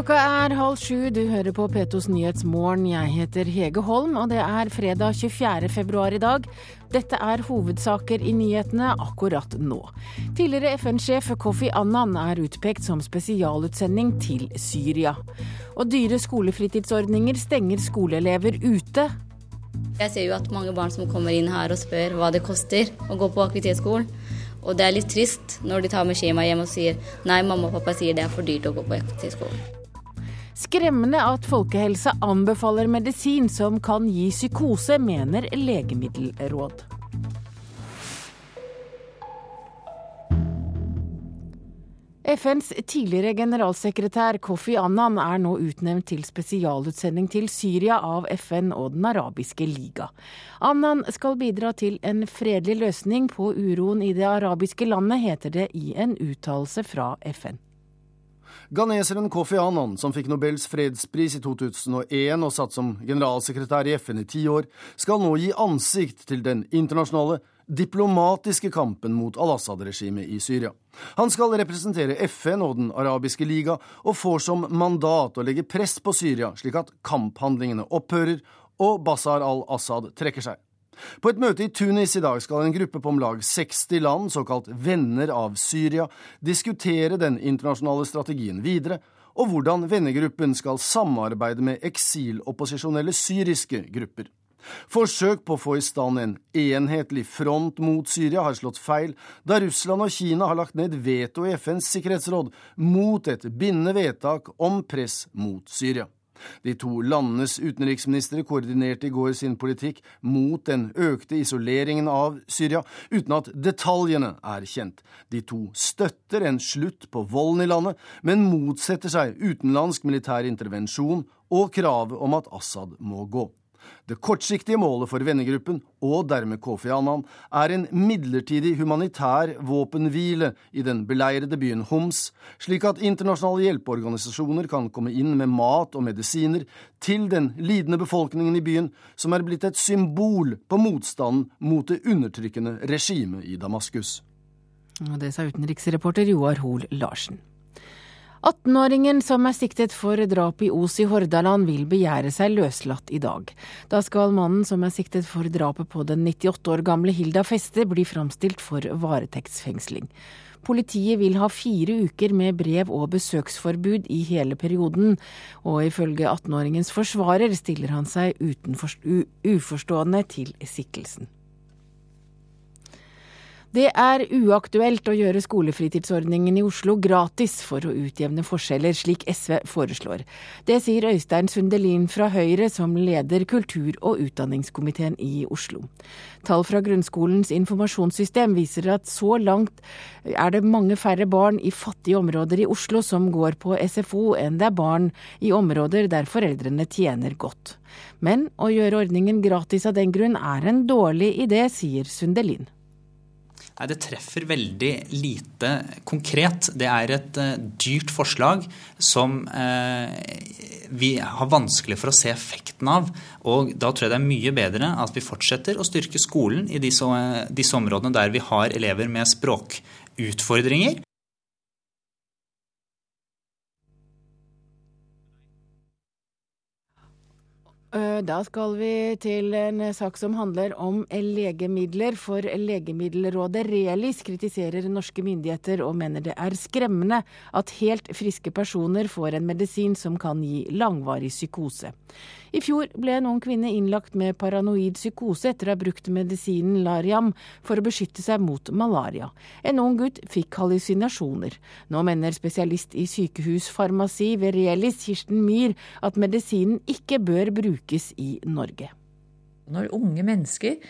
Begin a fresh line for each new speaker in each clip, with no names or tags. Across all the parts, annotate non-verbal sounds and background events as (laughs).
Klokka er halv sju, du hører på P2s Nyhetsmorgen. Jeg heter Hege Holm, og det er fredag 24. februar i dag. Dette er hovedsaker i nyhetene akkurat nå. Tidligere FN-sjef Kofi Annan er utpekt som spesialutsending til Syria. Og dyre skolefritidsordninger stenger skoleelever ute.
Jeg ser jo at mange barn som kommer inn her og spør hva det koster å gå på aktivitetsskolen. Og det er litt trist når de tar med skjema hjem og sier nei, mamma og pappa sier det er for dyrt å gå på aktivitetsskolen.
Skremmende at folkehelse anbefaler medisin som kan gi psykose, mener Legemiddelråd. FNs tidligere generalsekretær Kofi Annan er nå utnevnt til spesialutsending til Syria av FN og Den arabiske liga. Annan skal bidra til en fredelig løsning på uroen i det arabiske landet, heter det i en uttalelse fra FN.
Ghaneseren Kofi Annan, som fikk Nobels fredspris i 2001 og satt som generalsekretær i FN i ti år, skal nå gi ansikt til den internasjonale diplomatiske kampen mot al-Assad-regimet i Syria. Han skal representere FN og Den arabiske liga, og får som mandat å legge press på Syria, slik at kamphandlingene opphører og Bashar al-Assad trekker seg. På et møte i Tunis i dag skal en gruppe på om lag 60 land, såkalt venner av Syria, diskutere den internasjonale strategien videre, og hvordan vennegruppen skal samarbeide med eksilopposisjonelle syriske grupper. Forsøk på å få i stand en enhetlig front mot Syria har slått feil, da Russland og Kina har lagt ned veto i FNs sikkerhetsråd mot et bindende vedtak om press mot Syria. De to landenes utenriksministre koordinerte i går sin politikk mot den økte isoleringen av Syria, uten at detaljene er kjent. De to støtter en slutt på volden i landet, men motsetter seg utenlandsk militær intervensjon og kravet om at Assad må gå. Det kortsiktige målet for vennegruppen, og dermed Kofi Annan, er en midlertidig humanitær våpenhvile i den beleirede byen Homs, slik at internasjonale hjelpeorganisasjoner kan komme inn med mat og medisiner til den lidende befolkningen i byen, som er blitt et symbol på motstanden mot det undertrykkende regimet i Damaskus.
Det sa utenriksreporter Joar Hoel Larsen. 18-åringen som er siktet for drap i Os i Hordaland, vil begjære seg løslatt i dag. Da skal mannen som er siktet for drapet på den 98 år gamle Hilda Feste, bli framstilt for varetektsfengsling. Politiet vil ha fire uker med brev- og besøksforbud i hele perioden, og ifølge 18-åringens forsvarer stiller han seg uforstående til siktelsen. Det er uaktuelt å gjøre skolefritidsordningen i Oslo gratis for å utjevne forskjeller, slik SV foreslår. Det sier Øystein Sundelin fra Høyre, som leder kultur- og utdanningskomiteen i Oslo. Tall fra grunnskolens informasjonssystem viser at så langt er det mange færre barn i fattige områder i Oslo som går på SFO enn det er barn i områder der foreldrene tjener godt. Men å gjøre ordningen gratis av den grunn er en dårlig idé, sier Sundelin.
Nei, Det treffer veldig lite konkret. Det er et uh, dyrt forslag som uh, vi har vanskelig for å se effekten av. Og da tror jeg det er mye bedre at vi fortsetter å styrke skolen i disse, uh, disse områdene der vi har elever med språkutfordringer.
Da skal vi til en sak som handler om legemidler. For Legemiddelrådet Relis kritiserer norske myndigheter og mener det er skremmende at helt friske personer får en medisin som kan gi langvarig psykose. I fjor ble en ung kvinne innlagt med paranoid psykose etter å ha brukt medisinen Lariam for å beskytte seg mot malaria. En ung gutt fikk hallusinasjoner. Nå mener spesialist i sykehusfarmasi ved Relis, Kirsten Myhr, at medisinen ikke bør brukes i Norge.
Når unge mennesker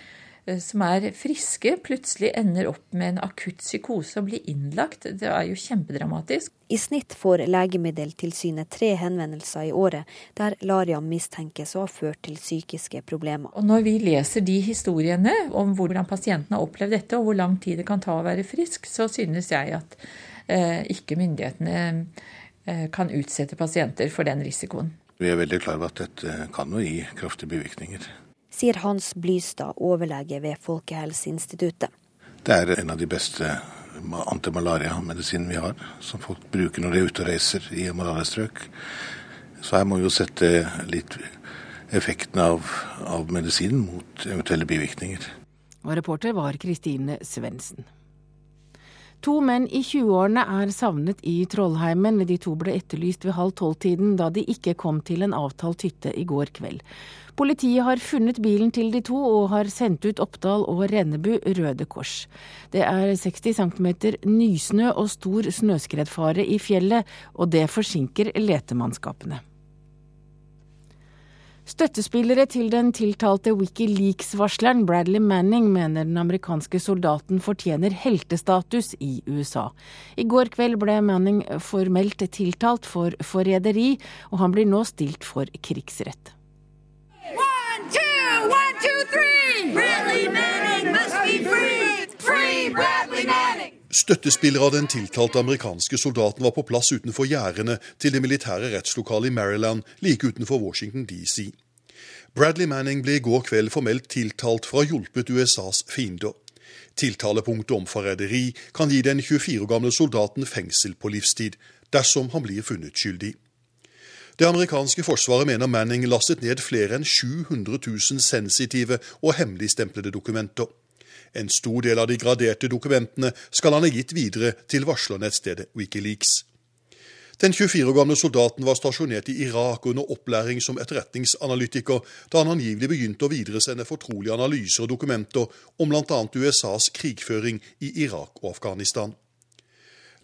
som er friske, plutselig ender opp med en akutt psykose og blir innlagt. Det er jo kjempedramatisk.
I snitt får Legemiddeltilsynet tre henvendelser i året der Lariam mistenkes å ha ført til psykiske problemer.
Og Når vi leser de historiene om hvordan pasientene har opplevd dette, og hvor lang tid det kan ta å være frisk, så synes jeg at eh, ikke myndighetene eh, kan utsette pasienter for den risikoen.
Vi er veldig klar over at dette kan jo gi kraftige bivirkninger
sier Hans Blystad, overlege ved Folkehelseinstituttet.
Det er en av de beste
antimalariamedisinen vi har, som folk bruker når de er ute og reiser i malariastrøk. Så her må vi jo sette litt effekten av, av medisinen mot eventuelle bivirkninger.
Og reporter var Kristine Svendsen. To menn i 20-årene er savnet i Trollheimen. De to ble etterlyst ved halv tolv-tiden, da de ikke kom til en avtalt hytte i går kveld. Politiet har funnet bilen til de to, og har sendt ut Oppdal og Rennebu Røde Kors. Det er 60 cm nysnø og stor snøskredfare i fjellet, og det forsinker letemannskapene. Støttespillere til den tiltalte Wikileaks-varsleren Bradley Manning mener den amerikanske soldaten fortjener heltestatus i USA. I går kveld ble Manning formelt tiltalt for forræderi, og han blir nå stilt for krigsrett. One, two, one, two, Bradley
Manning must be free! Free Bradley Manning! Støttespillere av den tiltalte amerikanske soldaten var på plass utenfor gjerdene til det militære rettslokalet i Maryland like utenfor Washington DC. Bradley Manning ble i går kveld formelt tiltalt for å ha hjulpet USAs fiender. Tiltalepunktet om forræderi kan gi den 24 år gamle soldaten fengsel på livstid, dersom han blir funnet skyldig. Det amerikanske forsvaret mener Manning lastet ned flere enn 700 000 sensitive og hemmeligstemplede dokumenter. En stor del av de graderte dokumentene skal han ha gitt videre til varslernettstedet Wikileaks. Den 24 år gamle soldaten var stasjonert i Irak under opplæring som etterretningsanalytiker da han angivelig begynte å videresende fortrolige analyser og dokumenter om bl.a. USAs krigføring i Irak og Afghanistan.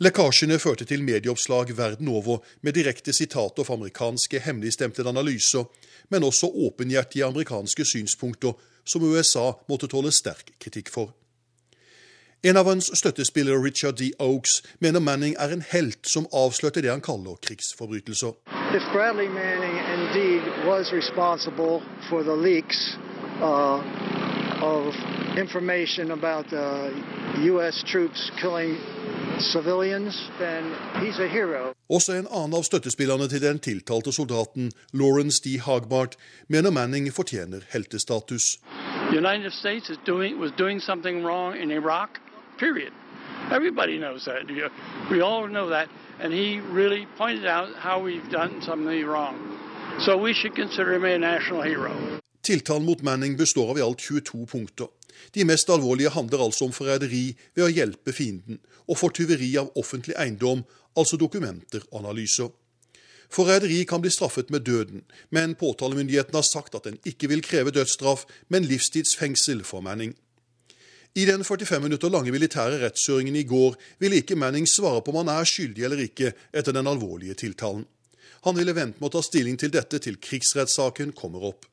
Lekkasjene førte til medieoppslag verden over med direkte sitater fra amerikanske hemmeligstemte analyser, men også åpenhjertige amerikanske synspunkter som USA måtte tåle sterk kritikk for. En av hans støttespillere, Richard D. Oaks, mener Manning er en helt som avslørte det han kaller krigsforbrytelser. Manning indeed was for the uh, of information about uh, U.S. troops killing civilians, then he's a hero. Også en annen av støttespillerne til den tiltalte soldaten, Lawrence D. Hagbart, mener Manning fortjener heltestatus. The United States is doing, was doing something wrong in Iraq, period. Everybody knows that. We all know that. And he really pointed out how we've done something wrong. So we should consider him a national hero. Tiltalen mot Manning består av i alt 22 punkter. De mest alvorlige handler altså om forræderi ved å hjelpe fienden, og for tyveri av offentlig eiendom, altså dokumenter og analyser. Forræderi kan bli straffet med døden, men påtalemyndigheten har sagt at den ikke vil kreve dødsstraff, men livstidsfengsel for Manning. I den 45 minutter lange militære rettshøringen i går ville ikke Manning svare på om han er skyldig eller ikke etter den alvorlige tiltalen. Han ville vente med å ta stilling til dette til krigsrettssaken kommer opp.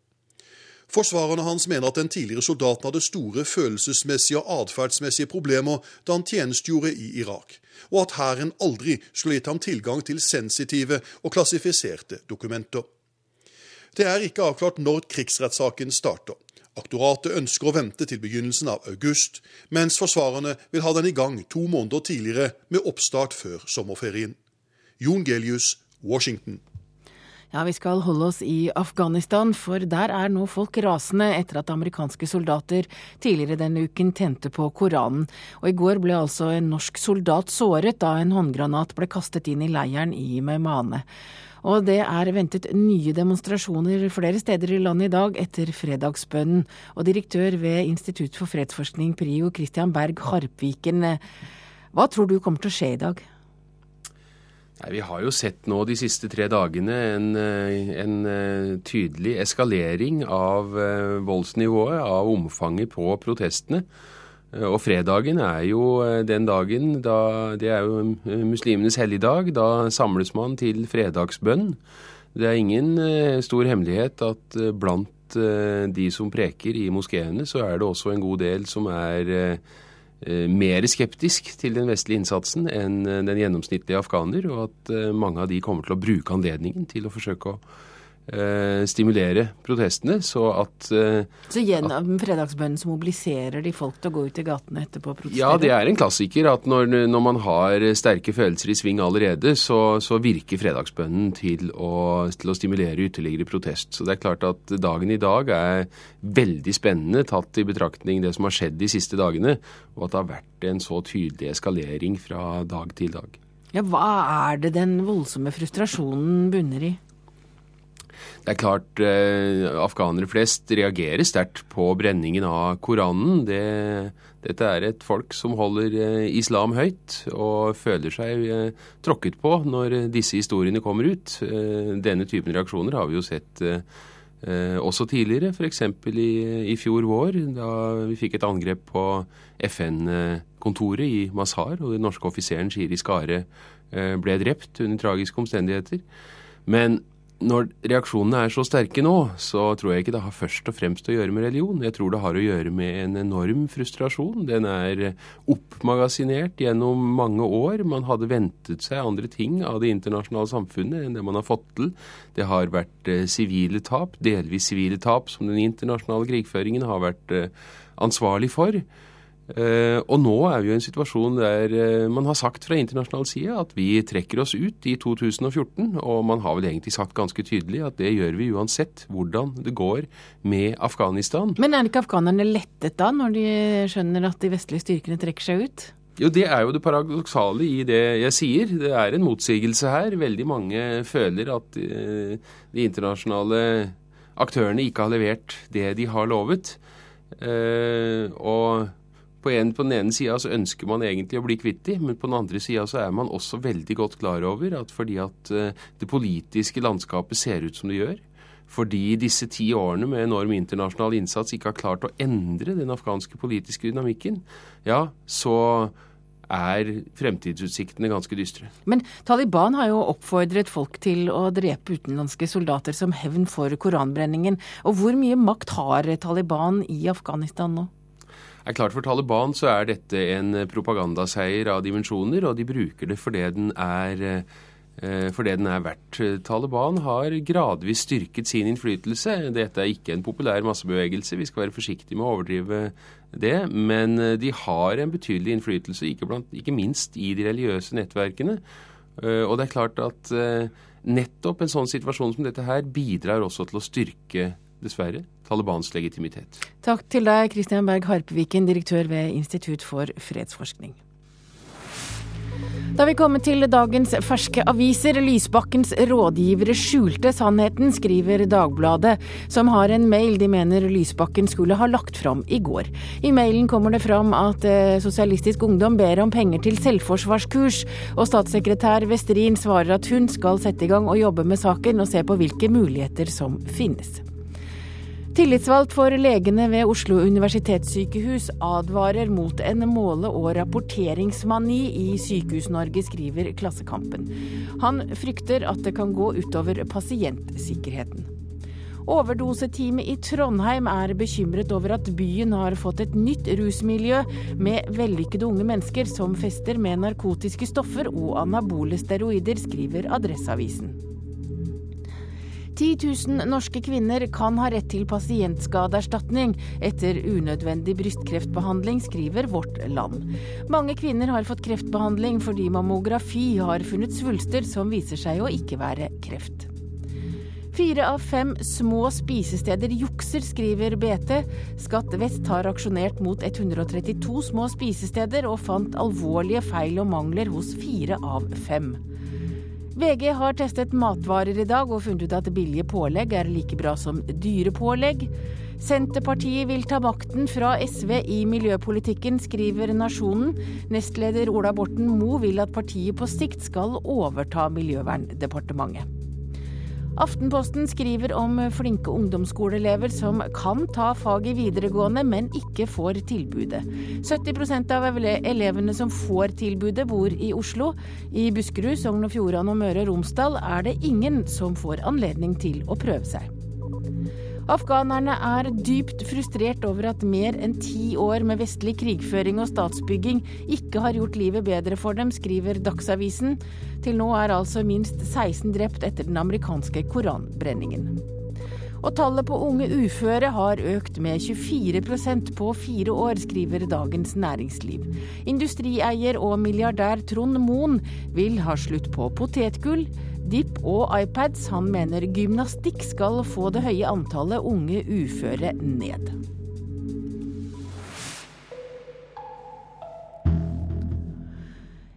Forsvarerne hans mener at den tidligere soldaten hadde store følelsesmessige og atferdsmessige problemer da han tjenestegjorde i Irak, og at hæren aldri skulle gitt ham tilgang til sensitive og klassifiserte dokumenter. Det er ikke avklart når krigsrettssaken starter. Aktoratet ønsker å vente til begynnelsen av august, mens forsvarerne vil ha den i gang to måneder tidligere, med oppstart før sommerferien. Jon Gelius, Washington.
Ja, Vi skal holde oss i Afghanistan, for der er nå folk rasende etter at amerikanske soldater tidligere denne uken tente på Koranen. Og I går ble altså en norsk soldat såret da en håndgranat ble kastet inn i leiren i Meymane. Og det er ventet nye demonstrasjoner flere steder i landet i dag etter fredagsbønnen. Og direktør ved Institutt for fredsforskning, PRIO, Christian Berg Harpviken, hva tror du kommer til å skje i dag?
Nei, Vi har jo sett nå de siste tre dagene en, eh, en eh, tydelig eskalering av eh, voldsnivået, av omfanget på protestene. Og fredagen er jo den dagen da Det er jo muslimenes helligdag. Da samles man til fredagsbønn. Det er ingen stor hemmelighet at blant de som preker i moskeene, så er det også en god del som er mer skeptisk til den vestlige innsatsen enn eh, den gjennomsnittlige afghaner, og at eh, mange av de kommer til å bruke anledningen til å forsøke å Eh, stimulere protestene, så at eh,
Så gjennom fredagsbønnen så mobiliserer de folk til å gå ut i gatene etterpå og protestere?
Ja, det er en klassiker at når, når man har sterke følelser i sving allerede, så, så virker fredagsbønnen til å, til å, stimulere ytterligere protest. Så det er klart at dagen i dag er veldig spennende, tatt i betraktning det som har skjedd de siste dagene, og at det har vært en så tydelig eskalering fra dag til dag.
Ja, Hva er det den voldsomme frustrasjonen bunner i?
Det er klart eh, afghanere flest reagerer sterkt på brenningen av Koranen. Det, dette er et folk som holder eh, islam høyt, og føler seg eh, tråkket på når disse historiene kommer ut. Eh, denne typen reaksjoner har vi jo sett eh, eh, også tidligere, f.eks. I, i fjor vår, da vi fikk et angrep på FN-kontoret i Mazar, og den norske offiseren Shiri Skare ble drept under tragiske omstendigheter. Men når reaksjonene er så sterke nå, så tror jeg ikke det har først og fremst å gjøre med religion. Jeg tror det har å gjøre med en enorm frustrasjon. Den er oppmagasinert gjennom mange år. Man hadde ventet seg andre ting av det internasjonale samfunnet enn det man har fått til. Det har vært eh, sivile tap, delvis sivile tap, som den internasjonale krigføringen har vært eh, ansvarlig for. Uh, og nå er vi jo i en situasjon der uh, man har sagt fra internasjonal side at vi trekker oss ut i 2014. Og man har vel egentlig sagt ganske tydelig at det gjør vi uansett hvordan det går med Afghanistan.
Men er ikke afghanerne lettet da, når de skjønner at de vestlige styrkene trekker seg ut?
Jo, Det er jo det paradoksale i det jeg sier. Det er en motsigelse her. Veldig mange føler at uh, de internasjonale aktørene ikke har levert det de har lovet. og på, en, på den ene sida så ønsker man egentlig å bli kvitt dem, men på den andre sida så er man også veldig godt klar over at fordi at uh, det politiske landskapet ser ut som det gjør, fordi disse ti årene med enorm internasjonal innsats ikke har klart å endre den afghanske politiske dynamikken, ja, så er fremtidsutsiktene ganske dystre.
Men Taliban har jo oppfordret folk til å drepe utenlandske soldater som hevn for koranbrenningen. Og hvor mye makt har Taliban i Afghanistan nå?
Er klart For Taliban så er dette en propagandaseier av dimensjoner, og de bruker det fordi den er eh, for det den er verdt. Taliban har gradvis styrket sin innflytelse. Dette er ikke en populær massebevegelse, vi skal være forsiktige med å overdrive det. Men eh, de har en betydelig innflytelse, ikke, blant, ikke minst i de religiøse nettverkene. Eh, og det er klart at nettopp en sånn situasjon som dette her bidrar også til å styrke dessverre, Talibans legitimitet.
Takk til deg, Christian Berg Harpeviken, direktør ved Institutt for fredsforskning. Da vi kommer til dagens ferske aviser. Lysbakkens rådgivere skjulte sannheten, skriver Dagbladet, som har en mail de mener Lysbakken skulle ha lagt fram i går. I mailen kommer det fram at eh, Sosialistisk Ungdom ber om penger til selvforsvarskurs, og statssekretær Westrin svarer at hun skal sette i gang og jobbe med saken og se på hvilke muligheter som finnes. Tillitsvalgt for legene ved Oslo universitetssykehus advarer mot en måle- og rapporteringsmani i Sykehus-Norge, skriver Klassekampen. Han frykter at det kan gå utover pasientsikkerheten. Overdoseteamet i Trondheim er bekymret over at byen har fått et nytt rusmiljø med vellykkede unge mennesker som fester med narkotiske stoffer og anabole steroider, skriver Adresseavisen. 10 000 norske kvinner kan ha rett til pasientskadeerstatning etter unødvendig brystkreftbehandling, skriver Vårt Land. Mange kvinner har fått kreftbehandling fordi mammografi har funnet svulster som viser seg å ikke være kreft. Fire av fem små spisesteder jukser, skriver BT. Skatt Vest har aksjonert mot 132 små spisesteder og fant alvorlige feil og mangler hos fire av fem. VG har testet matvarer i dag og funnet ut at billige pålegg er like bra som dyre pålegg. Senterpartiet vil ta makten fra SV i miljøpolitikken, skriver Nasjonen. Nestleder Ola Borten Moe vil at partiet på sikt skal overta Miljøverndepartementet. Aftenposten skriver om flinke ungdomsskoleelever som kan ta fag i videregående, men ikke får tilbudet. 70% av elevene som får tilbudet, bor i Oslo. I Buskerud, Sogn og Fjordane og Møre og Romsdal er det ingen som får anledning til å prøve seg. Afghanerne er dypt frustrert over at mer enn ti år med vestlig krigføring og statsbygging ikke har gjort livet bedre for dem, skriver Dagsavisen. Til nå er altså minst 16 drept etter den amerikanske koranbrenningen. Og tallet på unge uføre har økt med 24% på fire år, skriver Dagens Næringsliv. Industrieier og milliardær Trond Moen vil ha slutt på potetgull Dip og iPads. Han mener gymnastikk skal få det høye antallet unge uføre ned.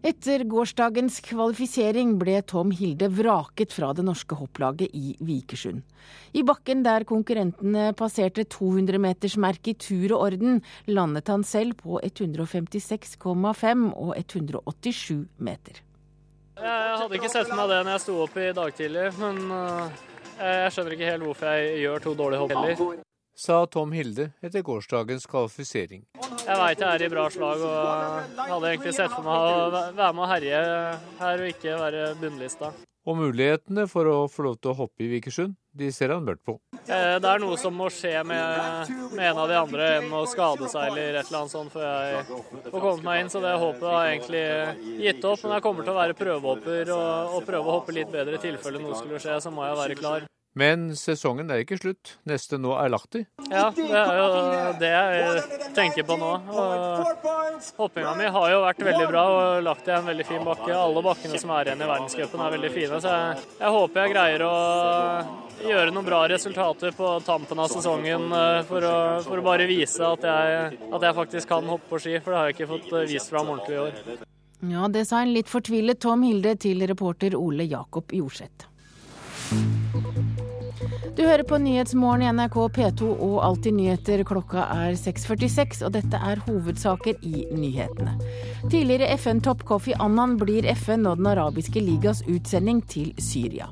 Etter gårsdagens kvalifisering ble Tom Hilde vraket fra det norske hopplaget i Vikersund. I bakken der konkurrentene passerte 200-metersmerket i tur og orden, landet han selv på 156,5 og 187 meter.
Jeg hadde ikke sett for meg det når jeg sto opp i dag tidlig, men eh, jeg skjønner ikke helt hvorfor jeg gjør to dårlige hopp heller.
Sa Tom Hilde etter gårsdagens kvalifisering.
Jeg veit jeg er i bra slag og hadde egentlig sett for meg å være med og herje her og ikke være bunnlista.
Og mulighetene for å få lov til å hoppe i Vikersund, de ser han mørkt på.
Eh, det er noe som må skje med, med en av de andre enn å skade seg eller et eller annet sånt før jeg får kommet meg inn. Så det håpet har jeg egentlig gitt opp. Men jeg kommer til å være prøvehopper og, og prøve å hoppe litt bedre i tilfelle noe skulle skje. Så må jeg være klar.
Men sesongen er ikke slutt. Neste nå er Lahti.
Ja, det er jo det jeg tenker på nå. Hoppinga mi har jo vært veldig bra og lagt i en veldig fin bakke. Alle bakkene som er igjen i verdenscupen er veldig fine, så jeg, jeg, håper jeg greier å gjøre noen bra resultater på tampen av sesongen eh, for å, for å bare vise at jeg, at jeg, faktisk kan hoppe på ski, for det har jeg ikke fått eh, vist fram ordentlig i år.
Ja, det sa en litt fortvilet Tom Hilde til reporter Ole Jakob Jorseth. Du hører på Nyhetsmorgen i NRK P2 og Alltid nyheter. Klokka er 6.46, og dette er hovedsaker i nyhetene. Tidligere FN-topp Kofi Annan blir FN og Den arabiske ligas utsending til Syria.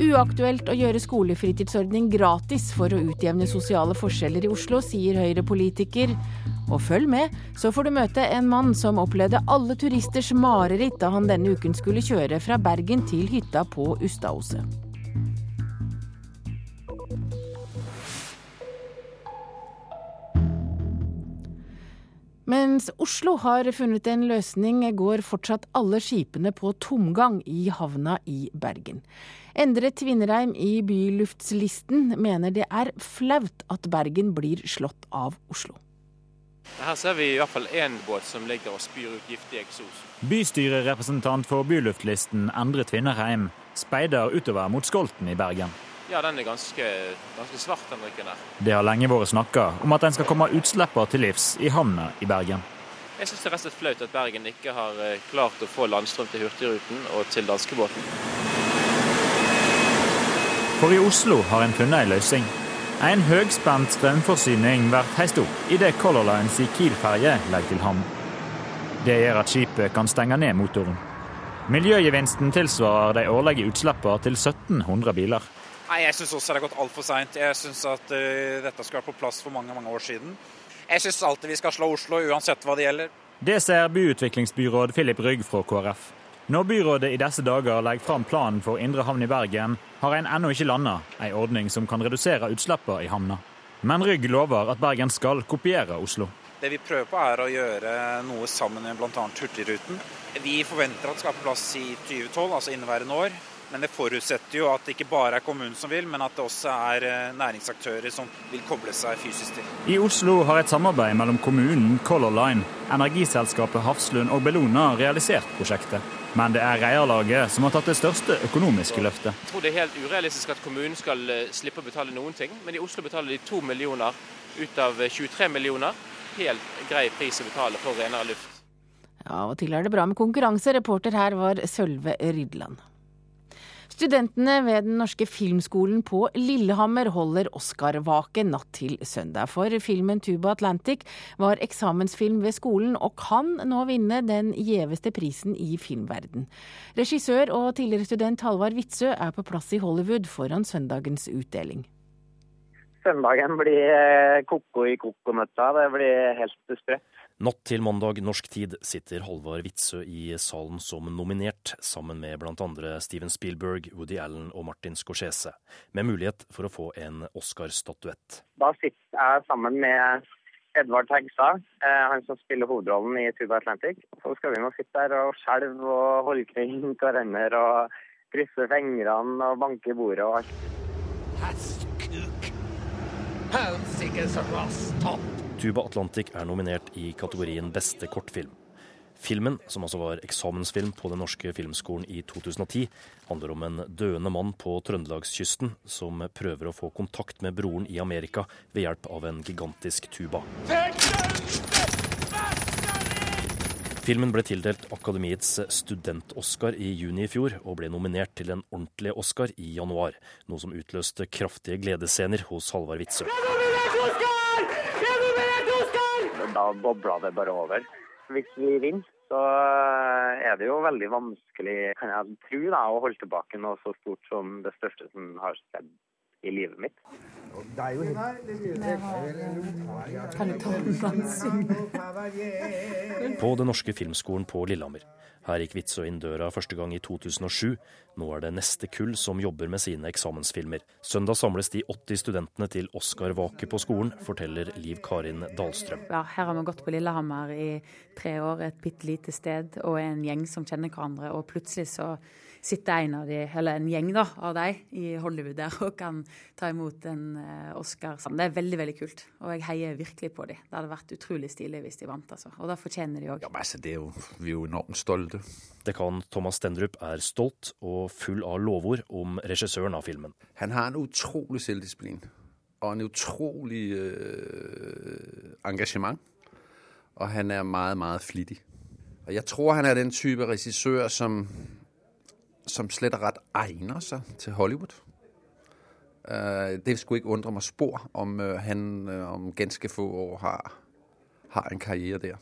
Uaktuelt å gjøre skolefritidsordning gratis for å utjevne sosiale forskjeller i Oslo, sier Høyre-politiker. Og følg med, så får du møte en mann som opplevde alle turisters mareritt da han denne uken skulle kjøre fra Bergen til hytta på Ustadhuset. Mens Oslo har funnet en løsning, går fortsatt alle skipene på tomgang i havna i Bergen. Endre Tvinnereim i Byluftslisten mener det er flaut at Bergen blir slått av Oslo.
Her ser vi i hvert fall én båt som ligger og spyr ut giftig eksos.
Bystyrerepresentant for Byluftlisten Endre Tvinnereim speider utover mot Skolten i Bergen.
Ja, den er ganske, ganske svart, den drikken der.
Det har lenge vært snakka om at en skal komme utslippene til livs i havna i Bergen.
Jeg syns det er rett og slett flaut at Bergen ikke har eh, klart å få landstrøm til Hurtigruten og til danskebåten.
For i Oslo har en funnet en løsning. En høgspent strømforsyning blir heist opp idet Color Lines i Kiel-ferje legger til havn. Det gjør at skipet kan stenge ned motoren. Miljøgevinsten tilsvarer de årlige utslippene til 1700 biler.
Nei, Jeg syns også det har gått altfor seint. Jeg syns at uh, dette skulle vært på plass for mange mange år siden. Jeg syns alltid vi skal slå Oslo, uansett hva det gjelder.
Det ser byutviklingsbyråd Filip Rygg fra KrF. Når byrådet i disse dager legger fram planen for indre havn i Bergen, har en ennå ikke landa en ordning som kan redusere utslippene i havna. Men Rygg lover at Bergen skal kopiere Oslo.
Det vi prøver på er å gjøre noe sammen med bl.a. Hurtigruten. Vi forventer at det skal på plass i 2012, altså inneværende år. Men det forutsetter jo at det ikke bare er kommunen som vil, men at det også er eh, næringsaktører som vil koble seg fysisk til.
I Oslo har et samarbeid mellom kommunen, Color Line, energiselskapet Hafslund og Bellona realisert prosjektet. Men det er Reierlaget som har tatt det største økonomiske løftet.
Jeg tror det er helt urealistisk at kommunen skal eh, slippe å betale noen ting, men i Oslo betaler de to millioner ut av 23 eh, millioner. Helt grei pris å betale for renere luft.
Ja, og til er det bra med konkurranse. Reporter her var Sølve Rydland. Studentene ved Den norske filmskolen på Lillehammer holder Oscar-vake natt til søndag. For filmen Tuba Atlantic var eksamensfilm ved skolen, og kan nå vinne den gjeveste prisen i filmverden. Regissør og tidligere student Halvard Witzøe er på plass i Hollywood foran søndagens utdeling.
Søndagen blir koko i kokonøtta. Det blir helt sprøtt.
Natt til mandag norsk tid sitter Halvard Witzøe i salen som nominert, sammen med bl.a. Steven Spielberg, Woody Allen og Martin Scorsese, med mulighet for å få en Oscar-statuett.
Da sitter jeg sammen med Edvard Hegstad, eh, han som spiller hovedrollen i Tuba Atlantic. Så skal vi nå sitte der og skjelve og holde kring hverandre og krysse fingrene og banke i bordet og alt.
Tuba Atlantic er nominert i kategorien beste kortfilm. Filmen, som altså var eksamensfilm på Den norske filmskolen i 2010, handler om en døende mann på trøndelagskysten som prøver å få kontakt med broren i Amerika ved hjelp av en gigantisk tuba. Filmen ble tildelt Akademiets student-Oscar i juni i fjor, og ble nominert til en ordentlig Oscar i januar, noe som utløste kraftige gledesscener hos Halvard Witzøe.
Da bobla det bare over. Hvis vi vinner, så er det jo veldig vanskelig, kan jeg tro, da, å holde tilbake noe så stort som det største som har skjedd i livet mitt.
På Den norske filmskolen på Lillehammer. Her gikk Witzøe inn døra første gang i 2007. Nå er det neste kull som jobber med sine eksamensfilmer. Søndag samles de 80 studentene til Oscar-vake på skolen, forteller Liv Karin Dahlstrøm.
Ja, her har vi gått på Lillehammer i tre år, et bitte lite sted og en gjeng som kjenner hverandre. Og plutselig så sitter en av de, eller en gjeng da, av de i Hollywood der og kan ta imot en uh, Oscar. Det er veldig veldig kult, og jeg heier virkelig på dem. Det hadde vært utrolig stilig hvis de vant, altså. Og da fortjener de òg.
Ja, altså, det er jo, vi er jo enormt stolte.
Dekan Thomas Stendrup er stolt og full av lovord om regissøren av filmen.
Han har en utrolig selvdisiplin og en utrolig øh, engasjement. Og han er meget, meget flittig. Og jeg tror han er den type regissør som som slett og rett egner seg til Hollywood. Uh, det skulle ikke undre meg spor om uh, han uh, om ganske få år har, har, en karriere der.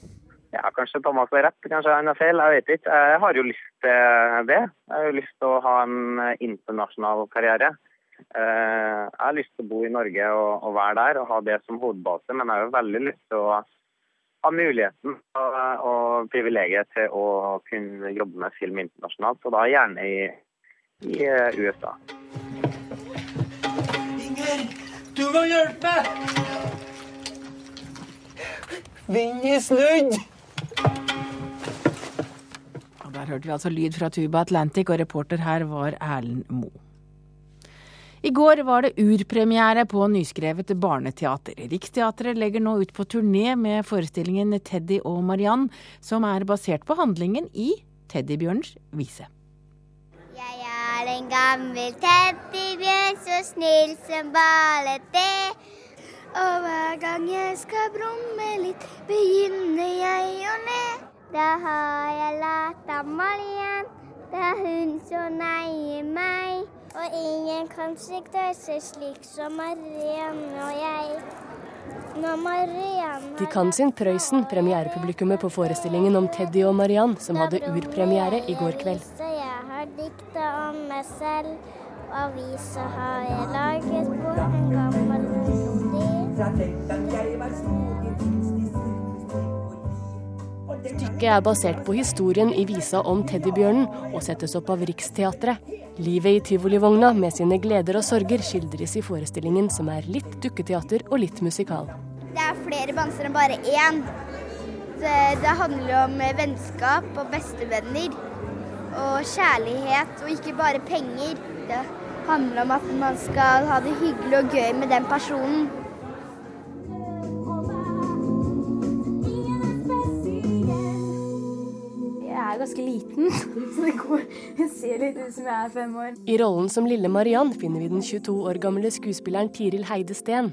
Ja, Kanskje Thomas har rett, kanskje han har feil. Jeg vet ikke. Jeg har jo lyst til det. Jeg har jo lyst til å ha en internasjonal karriere. Jeg har lyst til å bo i Norge og, og være der og ha det som hovedbase, men jeg har jo veldig lyst til å ha muligheten og, og, privilegiet til å kunne jobbe med film internasjonalt, og da gjerne i, i eh, USA.
Inger, du må hjelpe! Vinden er snudd!
Der hørte vi altså lyd fra Tuba Atlantic, og reporter her var Erlend Moe. I går var det urpremiere på nyskrevet barneteater. Riksteatret legger nå ut på turné med forestillingen Teddy og Mariann, som er basert på handlingen i Teddybjørns vise.
Jeg er en gammel teddybjørn, så snill som bare det. Og hver gang jeg skal brumme litt, begynner jeg å le. Da har jeg lært av Mariann, er hun som neier meg. Og ingen kan sikte slik som Marianne og jeg.
De kan sin Prøysen, premierepublikummet på forestillingen om Teddy og Mariann, som hadde urpremiere i går kveld.
Jeg har dikta om meg selv, og avisa har jeg laget på en gammel
Stykket er basert på historien i visa om teddybjørnen og settes opp av Riksteatret. Livet i tivolivogna med sine gleder og sorger skildres i forestillingen, som er litt dukketeater og litt musikal.
Det er flere bamser enn bare én. Det, det handler om vennskap og bestevenner. Og kjærlighet, og ikke bare penger. Det handler om at man skal ha det hyggelig og gøy med den personen.
Er ganske liten, (laughs) så det, går, jeg ser litt ut som jeg er fem år.
I rollen som lille Mariann finner vi den 22 år gamle skuespilleren Tiril Heide Steen.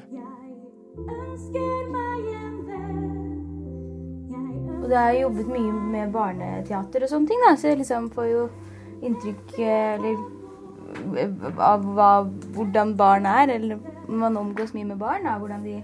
Og det har jeg jobbet mye med barneteater og sånne ting, da, så jeg liksom får jo inntrykk eller, av hva, hvordan barn er. Eller man omgås mye med barn, da, hvordan de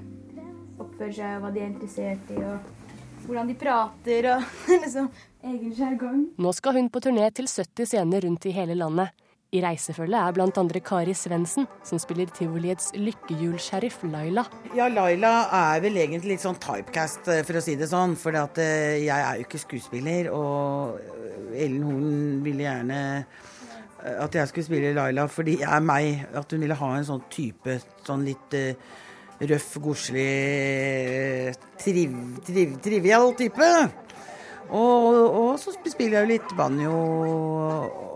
oppfører seg, hva de er interessert i. og hvordan de prater og (laughs) liksom egen sjargong.
Nå skal hun på turné til 70 scener rundt i hele landet. I reisefølget er bl.a. Kari Svendsen, som spiller tivoliets lykkehjulsheriff Laila.
Ja, Laila er vel egentlig litt sånn typecast, eh, for å si det sånn. For jeg er jo ikke skuespiller, og Ellen Horn ville gjerne at jeg skulle spille Laila fordi jeg er meg. At hun ville ha en sånn type, sånn litt røff, godslig, triv, triv, trivial type. Og, og, så spiller jeg jo litt banjo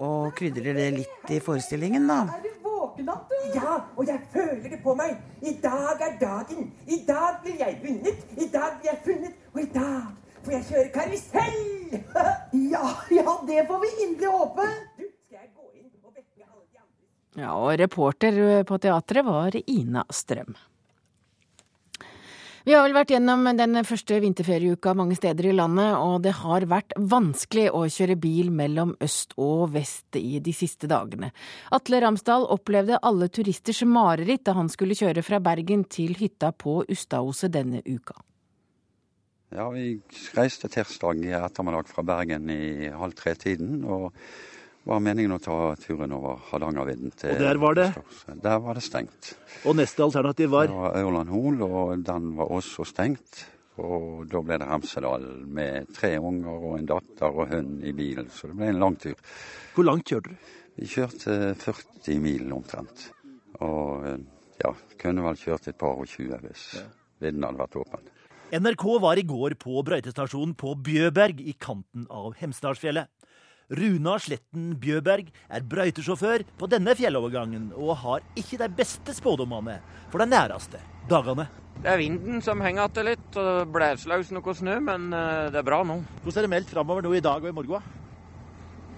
og krydrer det litt i forestillingen, da.
Er du våken? Ja, og jeg føler det på meg. I dag er dagen. I dag blir jeg vunnet. I dag blir jeg funnet. Og i dag får jeg kjøre karusell. (laughs)
ja, ja, det får vi inderlig håpe.
Ja, og reporter på teatret var Ina Strøm. Vi har vel vært gjennom den første vinterferieuka mange steder i landet, og det har vært vanskelig å kjøre bil mellom øst og vest i de siste dagene. Atle Ramsdal opplevde alle turisters mareritt da han skulle kjøre fra Bergen til hytta på Ustaoset denne uka.
Ja, vi reiste tirsdag i ettermiddag fra Bergen i halv tre-tiden. og var meningen å ta turen over Hardangervidda til
Og der var det?
Der var det stengt.
Og neste alternativ var?
Det var Ørland Hol, og den var også stengt. Og da ble det Hemsedal med tre unger og en datter og hund i bilen. Så det ble en lang tur.
Hvor langt kjørte du?
Vi kjørte 40 mil omtrent. Og ja, kunne vel kjørt et par og tjue hvis ja. vidden hadde vært åpen.
NRK var i går på brøytestasjonen på Bjøberg i kanten av Hemsedalsfjellet. Runa Sletten Bjøberg er brøytesjåfør på denne fjellovergangen og har ikke de beste spådommene for de næreste dagene.
Det er vinden som henger igjen litt, og blåser noe snø, men eh, det er bra nå.
Hvordan er det meldt framover nå i dag og i morgen?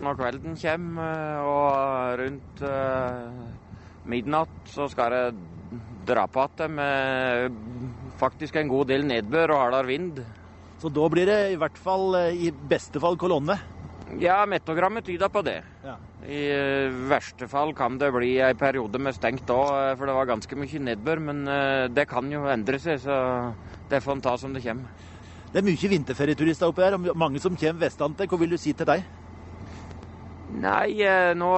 Når kvelden kommer eh, og rundt uh, midnatt, så skal det dra på igjen med faktisk en god del nedbør og hardere vind.
Så da blir det i hvert fall, i beste fall, kolonne?
Ja, mettogrammet tyder på det. Ja. I uh, verste fall kan det bli en periode med stengt òg, uh, for det var ganske mye nedbør. Men uh, det kan jo endre seg, så det får en ta som det kommer.
Det er mye vinterferieturister oppe her, og mange som kommer vestantil. Hva vil du si til deg?
Nei, nå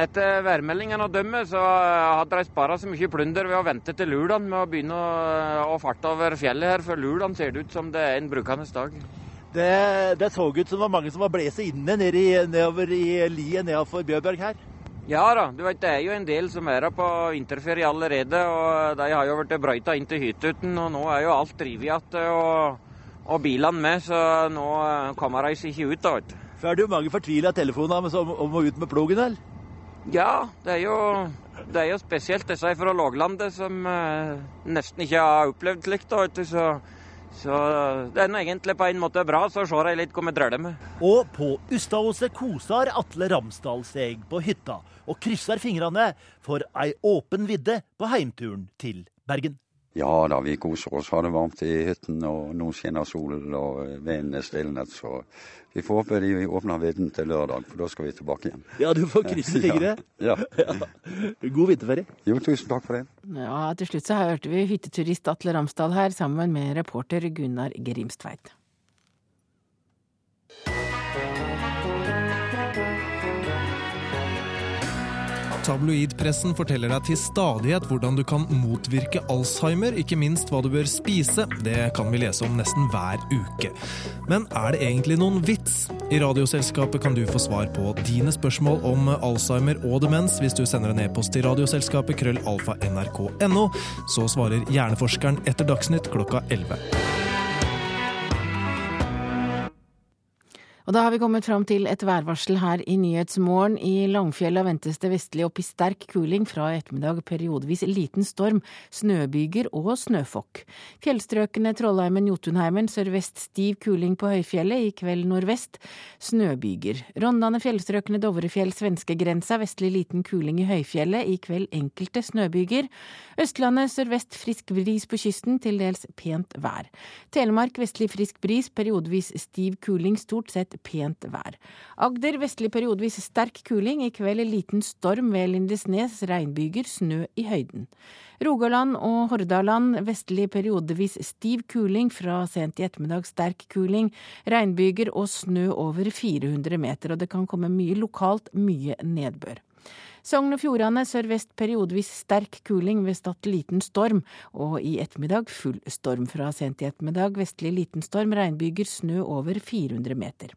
etter værmeldingene å dømme, så hadde de spara så mye plunder ved å vente til lørdag med å begynne å, å farte over fjellet her. For lørdag ser det ut som det er en brukende dag.
Det, det, så ut som det var mange som var blåst inne ned i, nedover i liet nedenfor Bjørbjørg her.
Ja da, du vet, det er jo en del som er her på vinterferie allerede. og De har jo blitt brøyta inn til hyttuten, og nå er jo alt drevet igjen. Og, og bilene med, så nå kommer de seg ikke ut. da, vet du.
Får du mange fortvila telefoner om, om å ut med plogen, eller?
Ja, det er jo, det er jo spesielt disse fra låglandet som eh, nesten ikke har opplevd slikt. da, vet du, så... Så det er egentlig på en måte bra, så ser jeg litt hva vi drøler med.
Og på Ustadhuset koser Atle Ramsdal seg på hytta og krysser fingrene for ei åpen vidde på heimturen til Bergen.
Ja da, vi koser oss. Har det varmt i hytten, og nå skinner solen og vinden er stilnet. Så vi får håpe de åpner vidden til lørdag, for da skal vi tilbake igjen.
Ja, du får krysse fingre. (laughs)
Ja. ja. (laughs)
God vinterferie.
Jo, tusen takk for det.
Ja, Til slutt så hørte vi hytteturist Atle Ramsdal her sammen med reporter Gunnar Grimstveit.
Tabloidpressen forteller deg til stadighet hvordan du kan motvirke Alzheimer, ikke minst hva du bør spise. Det kan vi lese om nesten hver uke. Men er det egentlig noen vits? I Radioselskapet kan du få svar på dine spørsmål om Alzheimer og demens hvis du sender en e-post til Radioselskapet krøllalfa.nrk.no. Så svarer hjerneforskeren etter Dagsnytt klokka 11.
Og da har vi kommet fram til et værvarsel her i Nyhetsmorgen. I Langfjella ventes det vestlig opp i sterk kuling, fra i ettermiddag periodevis liten storm, snøbyger og snøfokk. Fjellstrøkene Trollheimen-Jotunheimen sørvest stiv kuling på høyfjellet, i kveld nordvest snøbyger. Rondane fjellstrøkene Dovrefjell svenskegrensa vestlig liten kuling i høyfjellet, i kveld enkelte snøbyger. Østlandet sørvest frisk bris på kysten, til dels pent vær. Telemark vestlig frisk bris, periodevis stiv kuling, stort sett pent vær. Agder vestlig periodevis sterk kuling, i kveld liten storm ved Lindesnes, regnbyger, snø i høyden. Rogaland og Hordaland vestlig periodevis stiv kuling, fra sent i ettermiddag sterk kuling, regnbyger og snø over 400 meter, og det kan komme mye lokalt mye nedbør. Sogn og Fjordane sørvest periodevis sterk kuling ved Stad liten storm, og i ettermiddag full storm fra sent i ettermiddag vestlig liten storm, regnbyger, snø over 400 meter.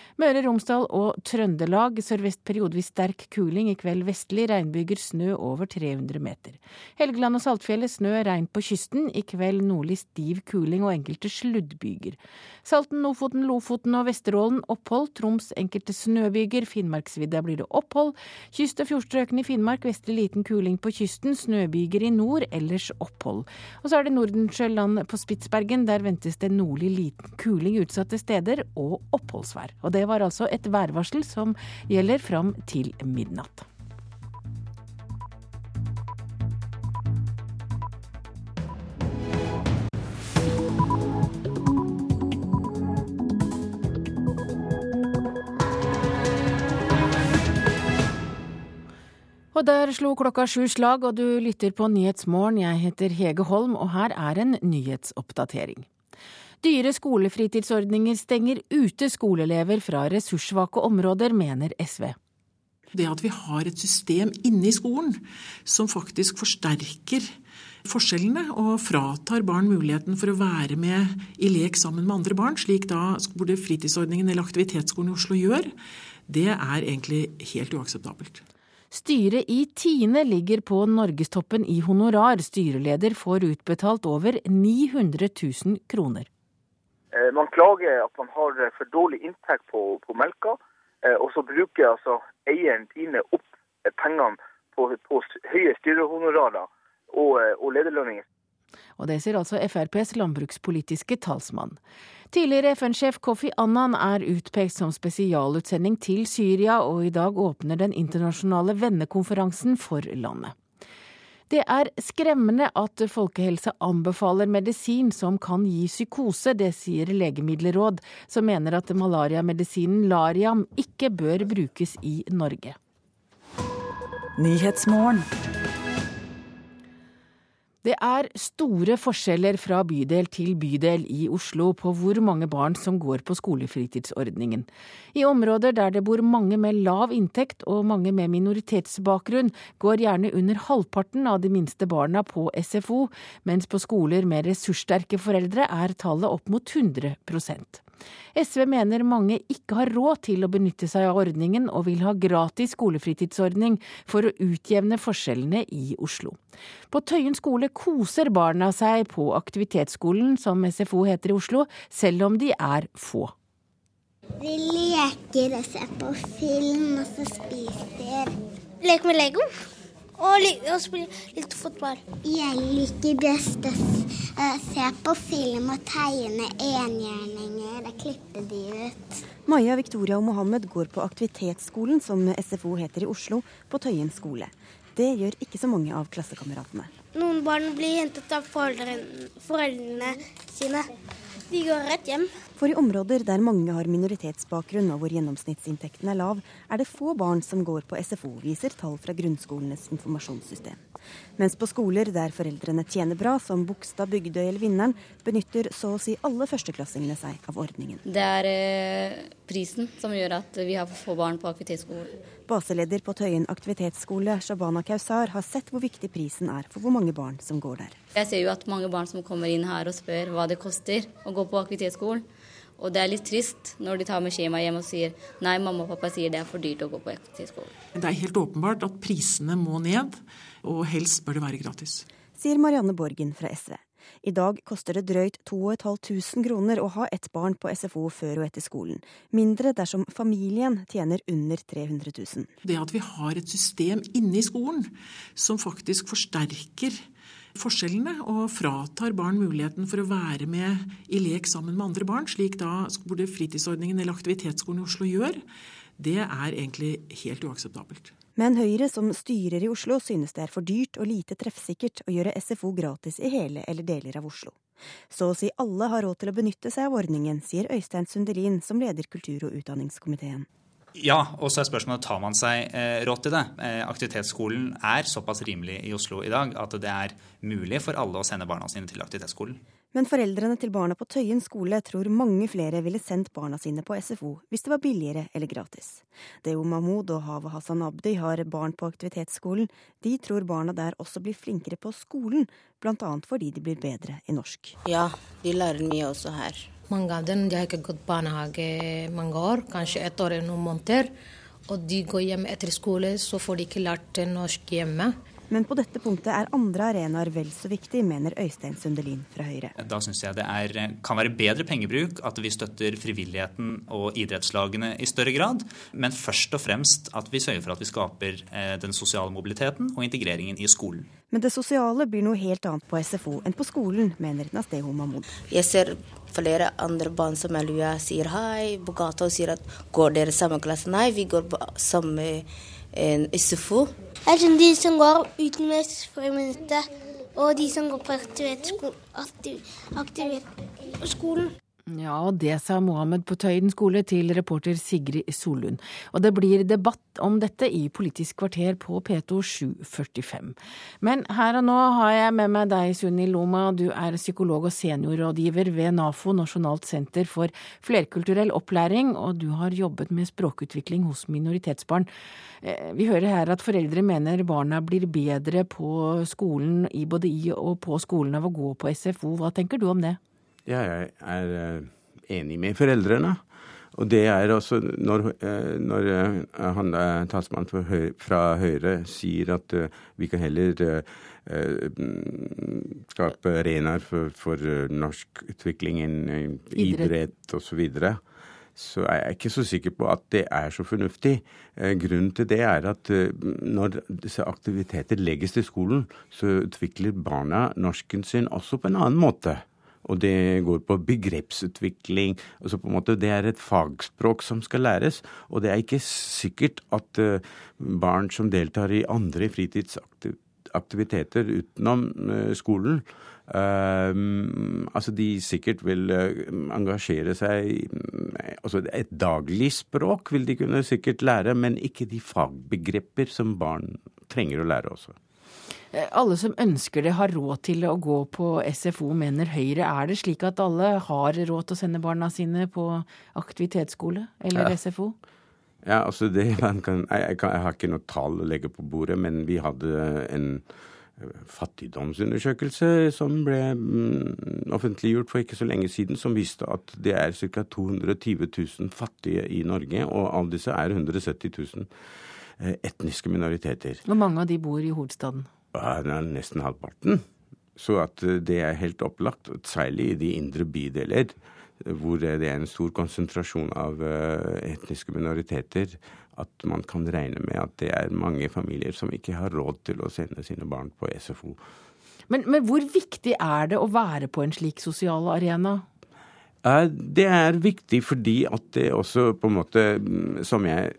Møre Romsdal og Trøndelag sørvest periodevis sterk kuling, i kveld vestlig regnbyger, snø over 300 meter. Helgeland og Saltfjellet snø, regn på kysten, i kveld nordlig stiv kuling og enkelte sluddbyger. Salten, Lofoten, Lofoten og Vesterålen opphold, Troms enkelte snøbyger, Finnmarksvidda blir det opphold. Kyst- og fjordstrøkene i Finnmark vestlig liten kuling på kysten, snøbyger i nord, ellers opphold. Og så er det Nordensjøland på Spitsbergen, der ventes det nordlig liten kuling utsatte steder og oppholdsvær. Og det var altså et værvarsel som gjelder fram til midnatt. Og der slo klokka sju slag, og du lytter på Nyhetsmorgen. Jeg heter Hege Holm, og her er en nyhetsoppdatering. Dyre skolefritidsordninger stenger ute skoleelever fra ressurssvake områder, mener SV.
Det at vi har et system inne i skolen som faktisk forsterker forskjellene og fratar barn muligheten for å være med i lek sammen med andre barn, slik da både fritidsordningen eller aktivitetsskolen i Oslo gjør, det er egentlig helt uakseptabelt.
Styret i Tine ligger på norgestoppen i honorar. Styreleder får utbetalt over 900 000 kroner.
Man klager at man har for dårlig inntekt på, på melka, og så bruker altså eieren Tine opp pengene på, på høye styrehonorarer og, og lederlønninger.
Og det sier altså FrPs landbrukspolitiske talsmann. Tidligere FN-sjef Kofi Annan er utpekt som spesialutsending til Syria, og i dag åpner den internasjonale vennekonferansen for landet. Det er skremmende at folkehelse anbefaler medisin som kan gi psykose. Det sier Legemiddelråd, som mener at malariamedisinen Lariam ikke bør brukes i Norge. Det er store forskjeller fra bydel til bydel i Oslo på hvor mange barn som går på skolefritidsordningen. I områder der det bor mange med lav inntekt og mange med minoritetsbakgrunn, går gjerne under halvparten av de minste barna på SFO, mens på skoler med ressurssterke foreldre er tallet opp mot 100% SV mener mange ikke har råd til å benytte seg av ordningen, og vil ha gratis skolefritidsordning for å utjevne forskjellene i Oslo. På Tøyen skole koser barna seg på aktivitetsskolen, som SFO heter i Oslo, selv om de er få.
Vi leker og ser på film, og så spiser Leker med Lego. Og, og spiller litt fotball. Jeg liker best å se på film og tegne enhjørninger og klippe de ut.
Maja, Victoria og Mohammed går på aktivitetsskolen, som SFO heter i Oslo, på Tøyen skole. Det gjør ikke så mange av klassekameratene.
Noen barn blir hentet av foreldrene, foreldrene sine. De går rett hjem.
For i områder der mange har minoritetsbakgrunn og hvor gjennomsnittsinntekten er lav, er det få barn som går på SFO, viser tall fra grunnskolenes informasjonssystem. Mens på skoler der foreldrene tjener bra, som Bogstad, Bygdøy eller Vinneren, benytter så å si alle førsteklassingene seg av ordningen.
Det er eh, prisen som gjør at vi har for få barn på aktivitetsskolen.
Baseleder på Tøyen aktivitetsskole, Shabana Kausar, har sett hvor viktig prisen er for hvor mange barn som går der.
Jeg ser jo at mange barn som kommer inn her og spør hva det koster å gå på aktivitetsskolen. Og det er litt trist når de tar med skjema hjem og sier nei, mamma og pappa sier det er for dyrt å gå på aktivitetsskolen.
Det er helt åpenbart at prisene må ned, og helst bør det være gratis.
Sier Marianne Borgen fra SV. I dag koster det drøyt 2500 kroner å ha ett barn på SFO før og etter skolen. Mindre dersom familien tjener under 300 000.
Det at vi har et system inne i skolen som faktisk forsterker forskjellene og fratar barn muligheten for å være med i lek sammen med andre barn, slik da både fritidsordningen eller aktivitetsskolen i Oslo gjør, det er egentlig helt uakseptabelt.
Men Høyre som styrer i Oslo synes det er for dyrt og lite treffsikkert å gjøre SFO gratis i hele eller deler av Oslo. Så å si alle har råd til å benytte seg av ordningen, sier Øystein Sundelin, som leder kultur- og utdanningskomiteen.
Ja, og så er spørsmålet tar man seg eh, råd til det. Eh, aktivitetsskolen er såpass rimelig i Oslo i dag at det er mulig for alle å sende barna sine til aktivitetsskolen.
Men foreldrene til barna på Tøyen skole tror mange flere ville sendt barna sine på SFO hvis det var billigere eller gratis. Deo Mahmoud og Hava Hassan Abdi har barn på aktivitetsskolen. De tror barna der også blir flinkere på skolen, bl.a. fordi de blir bedre i norsk.
Ja, de lærer mye også her. Mange av dem de har ikke gått barnehage mange år, kanskje et år eller noen måneder. Og de går hjem etter skole, så får de ikke lært norsk hjemme.
Men på dette punktet er andre arenaer vel så viktig, mener Øystein Sundelin fra Høyre.
Da syns jeg det er, kan være bedre pengebruk at vi støtter frivilligheten og idrettslagene i større grad. Men først og fremst at vi sørger for at vi skaper eh, den sosiale mobiliteten og integreringen i skolen.
Men det sosiale blir noe helt annet på SFO enn på skolen, mener Nasteho Mahmoud.
Jeg ser flere andre barn som er lua, sier hei på gata og sier at går dere samme klasse? Nei, vi går på samme eh, SFO.
Jeg skjønner de som går uten mestringsminuttet, og de som går på aktivitetsskolen.
Ja, og det sa Mohammed på Tøyen skole til reporter Sigrid Solund. Og det blir debatt om dette i Politisk kvarter på P2 745. Men her og nå har jeg med meg deg, Sunni Loma. Du er psykolog og seniorrådgiver ved NAFO, Nasjonalt senter for flerkulturell opplæring, og du har jobbet med språkutvikling hos minoritetsbarn. Eh, vi hører her at foreldre mener barna blir bedre på skolen, både i og på skolen av å gå på SFO. Hva tenker du om det?
Ja, jeg er eh, enig med foreldrene. Og det er også når, eh, når han talsmannen fra Høyre sier at vi kan heller skape arenaer for, for norsk utvikling innen idrett osv., så, så er jeg ikke så sikker på at det er så fornuftig. Grunnen til det er at når disse aktiviteter legges til skolen, så utvikler barna norsken sin også på en annen måte. Og det går på begrepsutvikling. altså på en måte Det er et fagspråk som skal læres. Og det er ikke sikkert at uh, barn som deltar i andre fritidsaktiviteter utenom uh, skolen, Um, altså de sikkert vil engasjere seg altså Et daglig språk vil de kunne sikkert lære, men ikke de fagbegreper som barn trenger å lære også.
Eh, alle som ønsker det, har råd til å gå på SFO, mener Høyre. Er det slik at alle har råd til å sende barna sine på aktivitetsskole eller ja. SFO?
Ja, altså det, kan, jeg, kan, jeg, har ikke noe tall å legge på bordet, men vi hadde en eh, fattigdomsundersøkelse som ble mm, offentliggjort for ikke så lenge siden, som viste at det er ca. 220 000 fattige i Norge, og av disse er 170 000 eh, etniske minoriteter.
Hvor mange av de bor i hovedstaden?
Er nesten halvparten. Så at eh, det er helt opplagt, særlig i de indre bydeler, hvor det er en stor konsentrasjon av eh, etniske minoriteter, at man kan regne med at det er mange familier som ikke har råd til å sende sine barn på SFO.
Men, men hvor viktig er det å være på en slik sosial arena?
Det er viktig fordi at det også på en måte, mm, som jeg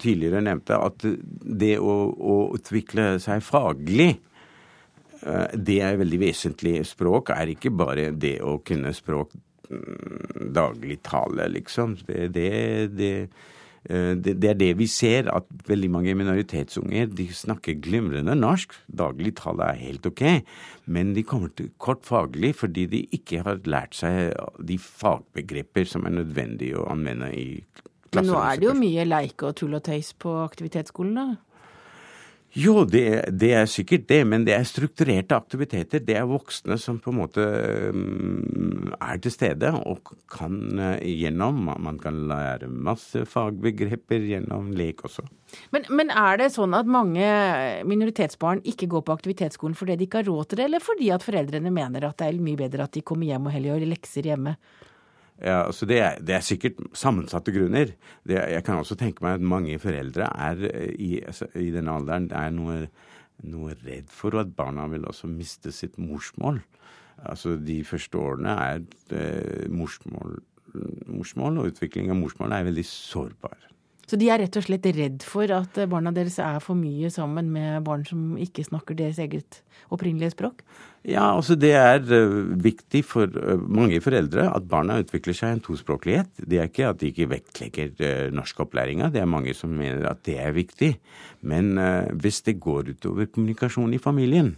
tidligere nevnte, at det å, å utvikle seg faglig eh, det er veldig vesentlig. Språk er ikke bare det å kunne språk mm, daglig tale, liksom. Det, det, det, eh, det, det, er det vi ser, at veldig mange minoritetsunger de snakker glimrende norsk. Daglig tale er helt ok, men de kommer til kort faglig fordi de ikke har lært seg de fagbegreper som er nødvendig å anvende i
men nå er det jo mye leike og tull og tøys på aktivitetsskolen, da?
Jo, det, det, er sikkert det, men det er strukturerte aktiviteter. Det er voksne som på en måte mm, er til stede og kan eh, gjennom Man kan lære masse fagbegreper gjennom lek også.
Men, men, er det sånn at mange minoritetsbarn ikke går på aktivitetsskolen fordi de ikke har råd til det, eller fordi at foreldrene mener at det er mye bedre at de kommer hjem og heller gjør lekser hjemme?
Ja, altså det, er, det er sikkert sammensatte grunner. Det, jeg kan også tenke meg at mange foreldre er eh, i, altså, i denne alderen er noe, noe, redd for at barna vil også miste sitt morsmål. Altså De første årene er eh, morsmål, morsmål, og utvikling av morsmål er veldig sårbar.
Så de er rett og slett redd for at barna deres er for mye sammen med barn som ikke snakker deres eget opprinnelige språk?
Ja, altså det er uh, viktig for uh, mange foreldre at barna utvikler seg en tospråklighet. Det er ikke at de ikke vektlegger uh, norskopplæringa, det er mange som mener at det er viktig. Men hvis det går utover kommunikasjon i familien,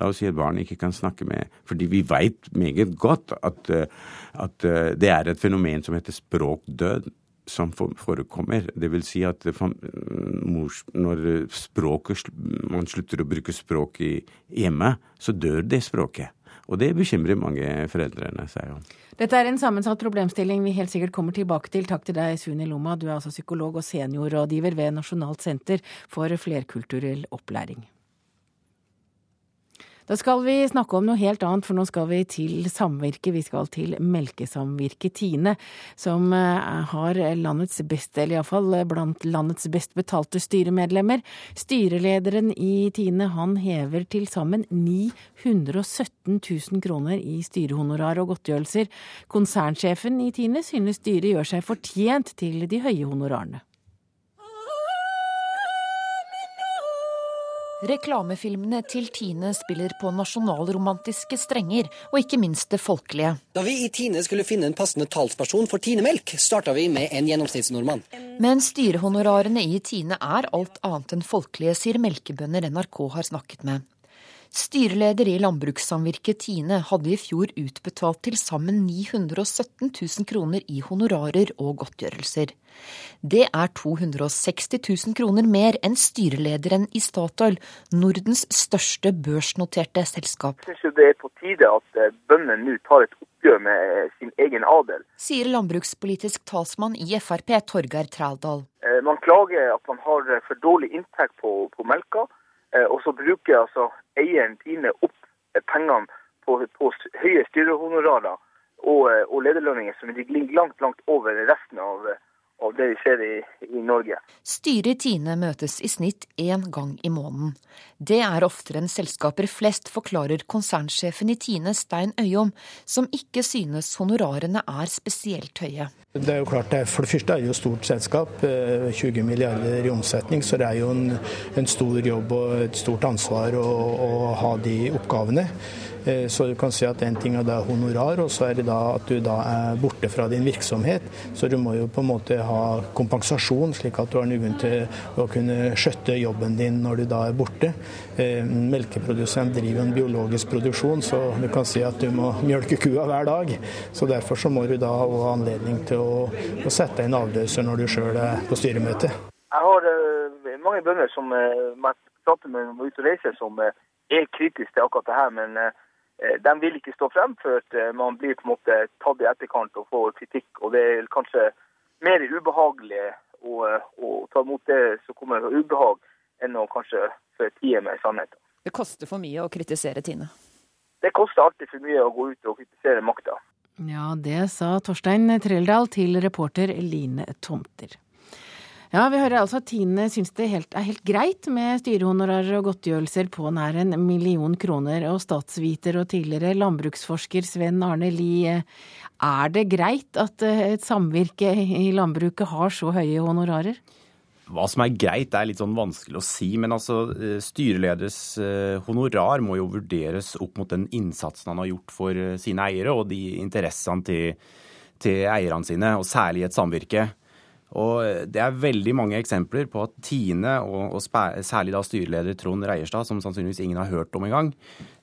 La oss si at barn ikke kan snakke med Fordi vi veit meget godt at, eh, at eh, det er et fenomen som heter språkdød som forekommer. Det vil si at når språket, man slutter å bruke språk hjemme, så dør det språket. Og det bekymrer mange foreldrene seg om.
Dette er en sammensatt problemstilling vi helt sikkert kommer tilbake til. Takk til deg, Suni Loma. Du er altså psykolog og seniorrådgiver ved Nasjonalt senter for flerkulturell opplæring. Da skal vi snakke om noe helt annet, for nå skal vi til samvirket. Vi skal til Melkesamvirket Tine, som eh, har landets beste, eller iallfall blant landets best betalte styremedlemmer. Styrelederen i Tine han hever til sammen 917 000 kroner i styrehonorar og godtgjørelser. Konsernsjefen i Tine synes styret gjør seg fortjent til de høye honorarene.
Reklamefilmene til Tine spiller på nasjonalromantiske strenger, og ikke minst det folkelige.
Da vi i Tine skulle finne en passende talsperson for Tine-melk, starta vi med en gjennomsnittsnordmann.
Men styrehonorarene i Tine er alt annet enn folkelige, sier melkebønder NRK har snakket med. Styreleder i landbrukssamvirket Tine hadde i fjor utbetalt til sammen 917 000 kroner i honorarer og godtgjørelser. Det er 260 000 kroner mer enn styrelederen i Statoil, Nordens største børsnoterte selskap.
Jeg syns det er på tide at eh, bøndene nå tar et oppgjør med eh, sin egen adel.
Sier landbrukspolitisk talsmann i Frp, Torgeir Trældal.
Eh, man klager at man har for dårlig inntekt på, på melka. Eh, og så bruker altså eieren Tine opp eh, pengene på, på høye styrehonorarer og, eh, og lederlønninger som ligger langt, langt over resten av, av det vi ser i, i Norge.
Styret i Tine møtes i snitt én gang i måneden. Det er oftere enn selskaper flest, forklarer konsernsjefen i Tine, Stein Øyom, som ikke synes honorarene er spesielt høye.
Det er jo klart, For det første er det jo stort selskap, 20 eh, milliarder i omsetning. Så det er jo en, en stor jobb og et stort ansvar å, å ha de oppgavene. Eh, så du kan si at en ting er da honorar, og så er det da at du da er borte fra din virksomhet. Så du må jo på en måte ha kompensasjon, slik at du har noen til å kunne skjøtte jobben din når du da er borte. Eh, melkeprodusent driver en biologisk produksjon, så du kan si at du må mjølke kua hver dag. Så derfor så må du da ha anledning til å, å sette en avløser når du sjøl er på styremøte.
Jeg har uh, mange bønder som uh, prater med om ute og reiser, som er kritiske til akkurat det her. men Eh, de vil ikke stå frem før eh, man blir på en måte tatt i etterkant og får kritikk. Og det er kanskje mer ubehagelig å, eh, å ta imot det som kommer av ubehag, enn å kanskje føre tida med sannheten.
Det koster for mye å kritisere Tine?
Det koster alltid for mye å gå ut og kritisere makta.
Ja, det sa Torstein Treldal til reporter Line Tomter. Ja, vi hører altså at Tine syns det helt, er helt greit med styrehonorarer og godtgjørelser på nær en million kroner. Og statsviter og tidligere landbruksforsker Sven Arne Lie, er det greit at eh, et samvirke i landbruket har så høye honorarer?
Hva som er greit, er litt sånn vanskelig å si. Men altså, eh, styreleders eh, honorar må jo vurderes opp mot den innsatsen han har gjort for sine eiere, og de interessene til, til eierne sine, og særlig i et samvirke. Og Det er veldig mange eksempler på at Tine, og, og særlig da styreleder Trond Reierstad, som sannsynligvis ingen har hørt om engang,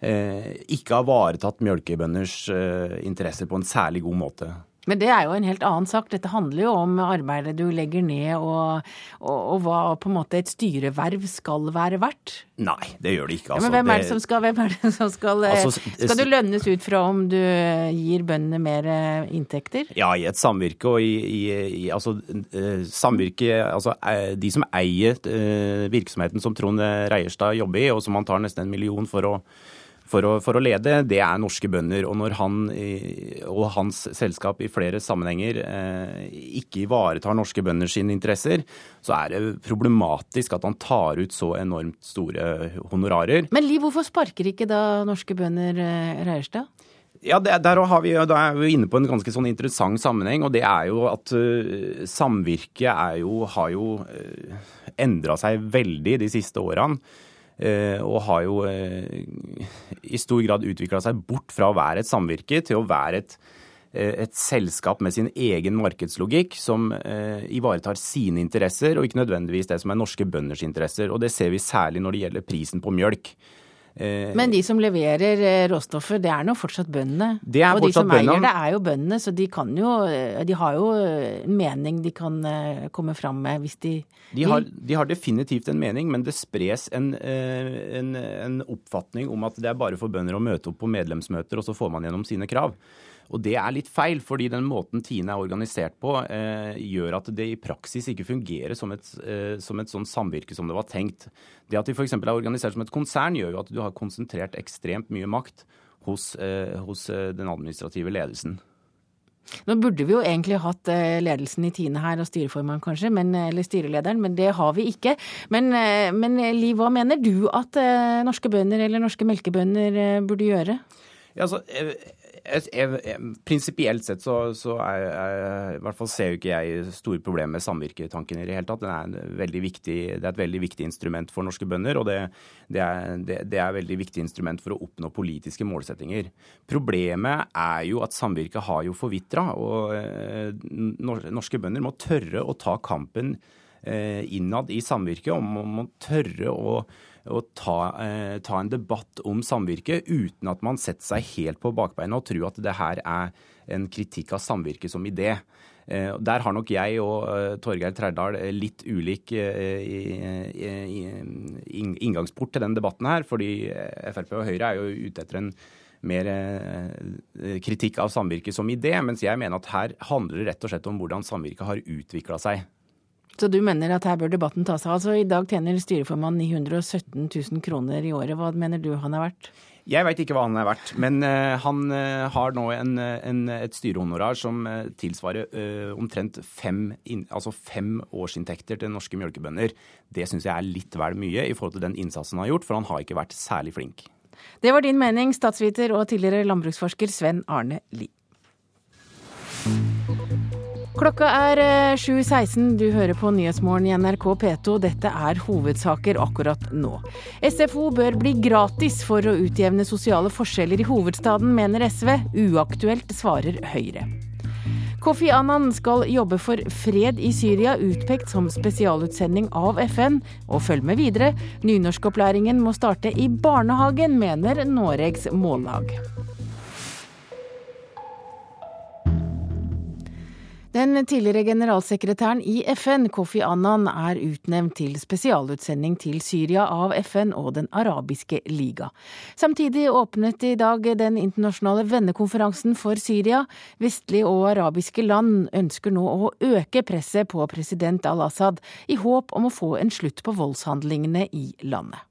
eh, ikke har varetatt mjølkebønders eh, interesser på en særlig god måte.
Men det er jo en helt annen sak. Dette handler jo om arbeidet du legger ned, og, og, og hva på en måte et styreverv skal være verdt.
Nei, det gjør det ikke. Altså,
ja, men hvem er det som skal, hvem er det som skal eh, altså, Skal du lønnes ut fra om du gir bøndene mer eh, inntekter?
Ja, i et samvirke og i, i, i altså eh, samvirke Altså de som eier virksomheten som Trond Reierstad jobber i, og som han tar nesten en million for å for å, for å, lede, det er norske bønder. Og når han og hans selskap i flere sammenhenger eh, ikke ivaretar norske bønder sine interesser, så er det problematisk at han tar ut så enormt store honorarer.
Men Liv, hvorfor sparker ikke da norske bønder eh, Reierstad?
Ja, der har vi, Da er vi inne på en ganske sånn interessant sammenheng. og Det er jo at uh, samvirket er jo, har jo uh, endra seg veldig de siste årene. Eh, og har jo eh, i stor grad utvikla seg bort fra å være et samvirke til å være et, eh, et selskap med sin egen markedslogikk som ivaretar sine interesser, og ikke nødvendigvis det som er norske bønders interesser. Og det ser vi særlig når det gjelder prisen på mjølk.
Eh, Men de som leverer råstoffer, råstoffet, det er nå fortsatt bøndene?
Det
og de som
bøndene.
eier det, er jo bøndene, så de, kan jo, de har jo en mening de kan komme fram med hvis de
de har, de har definitivt en mening, men det spres en, en, en oppfatning om at det er bare for bønder å møte opp på medlemsmøter, og så får man gjennom sine krav. Og det er litt feil, fordi den måten Tine er organisert på, eh, gjør at det i praksis ikke fungerer som et, eh, som et sånn samvirke som det var tenkt. Det at de f.eks. er organisert som et konsern, gjør jo at du har konsentrert ekstremt mye makt hos, eh, hos eh, den administrative ledelsen.
Nå burde vi jo egentlig hatt eh, ledelsen i Tine her, og styreformannen kanskje, men, eller styrelederen, men det har vi ikke. Men, eh, men Liv, hva mener du at norske bønder eller norske melkebønder burde gjøre?
Ja, altså, Prinsipielt sett så, så er, er, i hvert fall ser jo ikke jeg store problemer med samvirketanken i det hele tatt. Er viktig, det er et veldig viktig instrument for norske bønder, og det, det, er, det, det er et veldig viktig instrument for å oppnå politiske målsettinger. Problemet er jo at samvirket har jo forvitra, og eh, norske bønder må tørre å ta kampen eh, innad i samvirket, og må tørre å å ta, eh, ta, en debatt om samvirke uten at man setter seg helt på bakbeina og tror at det her er en kritikk av samvirke som idé. Eh, der har nok jeg og eh, Torgeir Trærdal litt ulik inngangsport til den debatten her. Fordi Frp og Høyre er jo ute etter en mer kritikk av samvirket som idé, mens jeg mener at her handler det rett og slett om hvordan samvirket har utvikla seg.
Så du mener at her bør debatten ta seg Altså, I dag tjener styreformann 917 000 kroner i året. Hva mener du han er verdt?
Jeg veit ikke hva han er verdt, men uh, han uh, har nå en, en, et styrehonorar som uh, tilsvarer omtrent fem, in, altså fem årsinntekter til norske mjølkebønder. Det syns jeg er litt vel mye i forhold til den innsatsen han har gjort, for han har ikke vært særlig flink.
Det var din mening, statsviter og tidligere landbruksforsker Sven Arne Lie. Klokka er 7.16. Eh, du hører på Nyhetsmorgen i NRK P2. Dette er hovedsaker akkurat nå. SFO bør bli gratis for å utjevne sosiale forskjeller i hovedstaden, mener SV. Uaktuelt, svarer Høyre. Kofi Annan skal jobbe for fred i Syria, utpekt som spesialutsending av FN. Og følg med videre. Nynorskopplæringen må starte i barnehagen, mener Noregs Mållag. Den tidligere generalsekretæren i FN, Kofi Annan, er utnevnt til spesialutsending til Syria av FN og Den arabiske liga. Samtidig åpnet i dag den internasjonale vennekonferansen for Syria. Vestlige og arabiske land ønsker nå å øke presset på president al-Assad, i håp om å få en slutt på voldshandlingene i landet.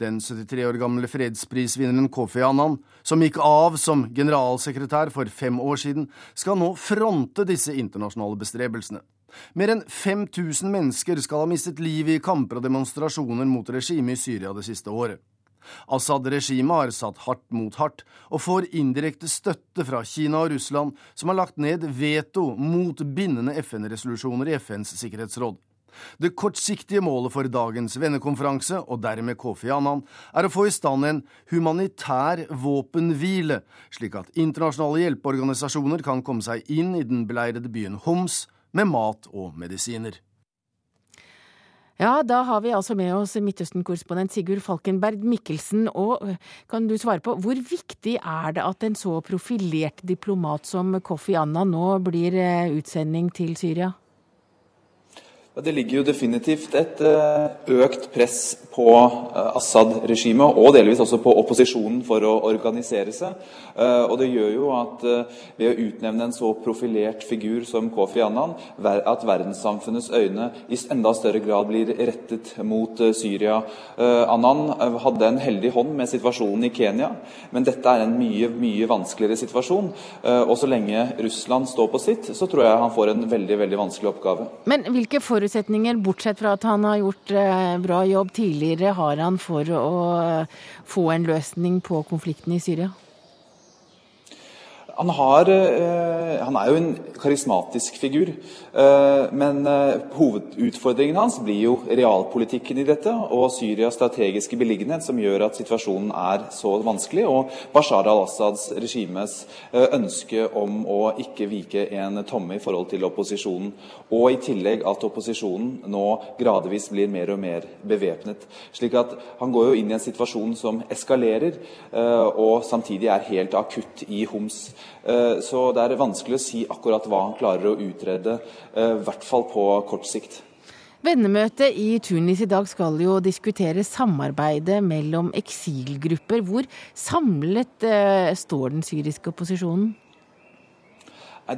Den 73 år gamle fredsprisvinneren Kofi Annan, som gikk av som generalsekretær for fem år siden, skal nå fronte disse internasjonale bestrebelsene. Mer enn 5000 mennesker skal ha mistet livet i kamper og demonstrasjoner mot regimet i Syria det siste året. Assad-regimet har satt hardt mot hardt, og får indirekte støtte fra Kina og Russland, som har lagt ned veto mot bindende FN-resolusjoner i FNs sikkerhetsråd. Det kortsiktige målet for dagens vennekonferanse, og dermed Kofi Annan, er å få i stand en humanitær våpenhvile, slik at internasjonale hjelpeorganisasjoner kan komme seg inn i den beleirede byen Homs med mat og medisiner.
Ja, da har vi altså med oss Midtøsten-korrespondent Sigurd Falkenberg Mikkelsen. Og kan du svare på, hvor viktig er det at en så profilert diplomat som Kofi Annan nå blir eh, utsending til Syria?
Det ligger jo definitivt et eh, økt press på eh, Assad-regimet, og delvis også på opposisjonen, for å organisere seg. Eh, og det gjør jo at ved å utnevne en så profilert figur som Kofi Annan, at verdenssamfunnets øyne i enda større grad blir rettet mot Syria. Annan hadde en heldig hånd med situasjonen i Kenya, men dette er en mye, mye vanskeligere situasjon. Og så lenge Russland står på sitt, så tror jeg han får en veldig, veldig vanskelig oppgave.
Men hvilke for forutsetninger, bortsett fra at han har gjort eh, bra jobb tidligere, har han for å eh, få en løsning på konflikten i Syria?
Han, har, eh, han, er jo en karismatisk figur. Eh, men eh, hovedutfordringen hans blir jo realpolitikken i dette, og Syrias strategiske beliggenhet, som gjør at situasjonen er så vanskelig, og Bashar al-Assads regimes ønske om å ikke vike en tomme i forhold til opposisjonen. Og i tillegg at opposisjonen nå gradvis blir mer og mer bevæpnet. Slik at han går jo inn i en situasjon som eskalerer, og samtidig er helt akutt i Homs. Så det er vanskelig å si akkurat hva han klarer å utrede, eh, i hvert fall på kort sikt.
Vennemøtet i Tunis i dag skal jo diskutere samarbeidet mellom eksilgrupper. Hvor samlet eh, står den syriske opposisjonen?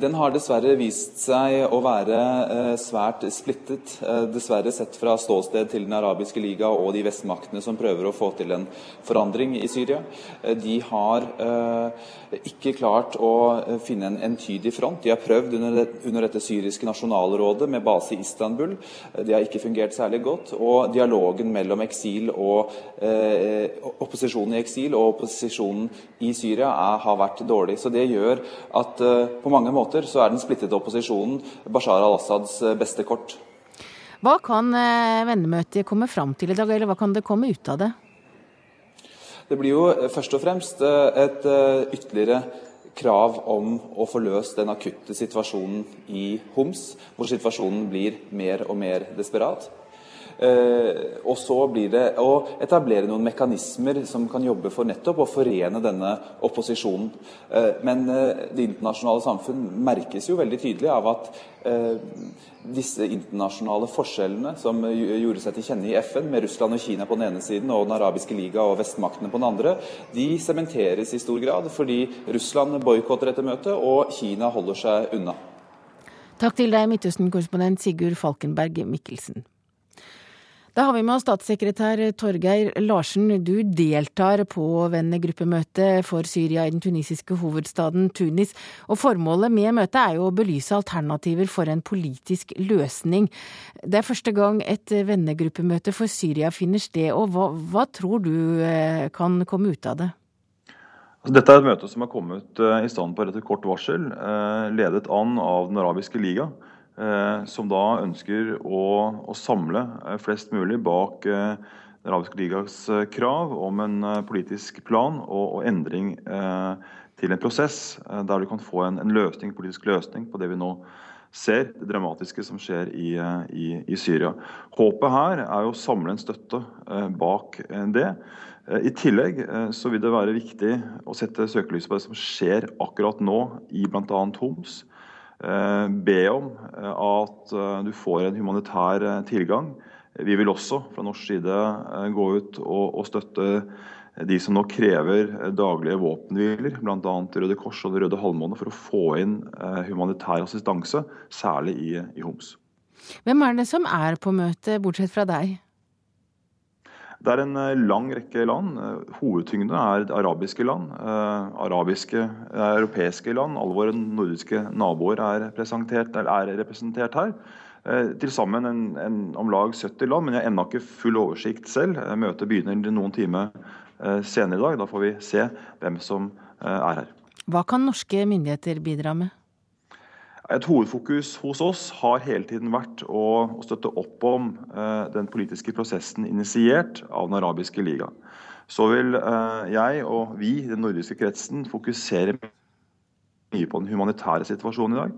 Den har dessverre vist seg å være eh, svært splittet. Eh, dessverre sett fra ståsted til Den arabiske liga og de vestmaktene som prøver å få til en forandring i Syria. Eh, de har ikke klart å finne en entydig front. De har prøvd under, dette syriske nasjonalrådet med base i Istanbul. Det har ikke fungert særlig godt. Og dialogen mellom eksil og opposisjonen i eksil og opposisjonen i Syria har vært dårlig. Så det gjør at på mange måter så er den splittede opposisjonen Bashar al-Assads eh, beste kort.
Hva kan eh, vennemøtet komme fram til i dag, eller hva kan det komme ut av det?
Det blir jo eh, først og fremst et ytterligere krav om å få løst den akutte situasjonen i Homs, hvor situasjonen blir mer og mer desperat. Eh, og så blir det å etablere noen mekanismer som kan jobbe for nettopp å forene denne opposisjonen. Eh, men eh, det internasjonale samfunn merkes jo veldig tydelig av at disse internasjonale forskjellene som gjorde seg til kjenne i FN, med Russland og Kina på den ene siden og Den arabiske liga og vestmaktene på den andre, de sementeres i stor grad fordi Russland boikotter dette møtet og Kina holder seg unna.
Takk til deg, Midtøsten-korrespondent Sigurd Falkenberg Mikkelsen. Da har vi med oss statssekretær Torgeir Larsen. Du deltar på vennegruppemøtet for Syria i den tunisiske hovedstaden Tunis. Og formålet med møtet er jo å belyse alternativer for en politisk løsning. Det er første gang et vennegruppemøte for Syria finner sted. og Hva, hva tror du eh, kan komme ut av det?
Altså, dette er et møte som har kommet eh, i stand på relativt kort varsel, eh, ledet an av Den arabiske liga. Eh, som da ønsker å, å samle eh, flest mulig bak eh, Den arabiske ligas krav om en politisk plan og, og endring til en prosess der du kan få en, en løsning, politisk løsning på det vi nå ser, det dramatiske som skjer i, i, i Syria. Håpet her er å samle en støtte bak det. I tillegg så vil det være viktig å sette søkelyset på det som skjer akkurat nå i bl.a. Homs. Eh, be om eh, at eh, du får en humanitær tilgang. Vi vil også fra norsk side gå ut og, og støtte de som nå krever daglige våpenhviler, bl.a. Røde Kors og Det røde halvmåne, for å få inn humanitær assistanse, særlig i, i Homs.
Hvem er det som er på møtet, bortsett fra deg?
Det er en eh, lang rekke land. Eh, hovedtyngden er arabiske land. Eh, arabiske, europeiske land. Alle våre nordiske naboer er, er representert her. Til sammen en, en, om lag 70 land, men jeg har ennå ikke full oversikt selv. Møtet begynner noen timer senere i dag. Da får vi se hvem som er her.
Hva kan norske myndigheter bidra med?
Et hovedfokus hos oss har hele tiden vært å, støtte opp om eh, den politiske prosessen initiert av Den arabiske liga. Så vil eh, jeg og vi i den nordiske kretsen fokusere mye på den humanitære situasjonen i dag.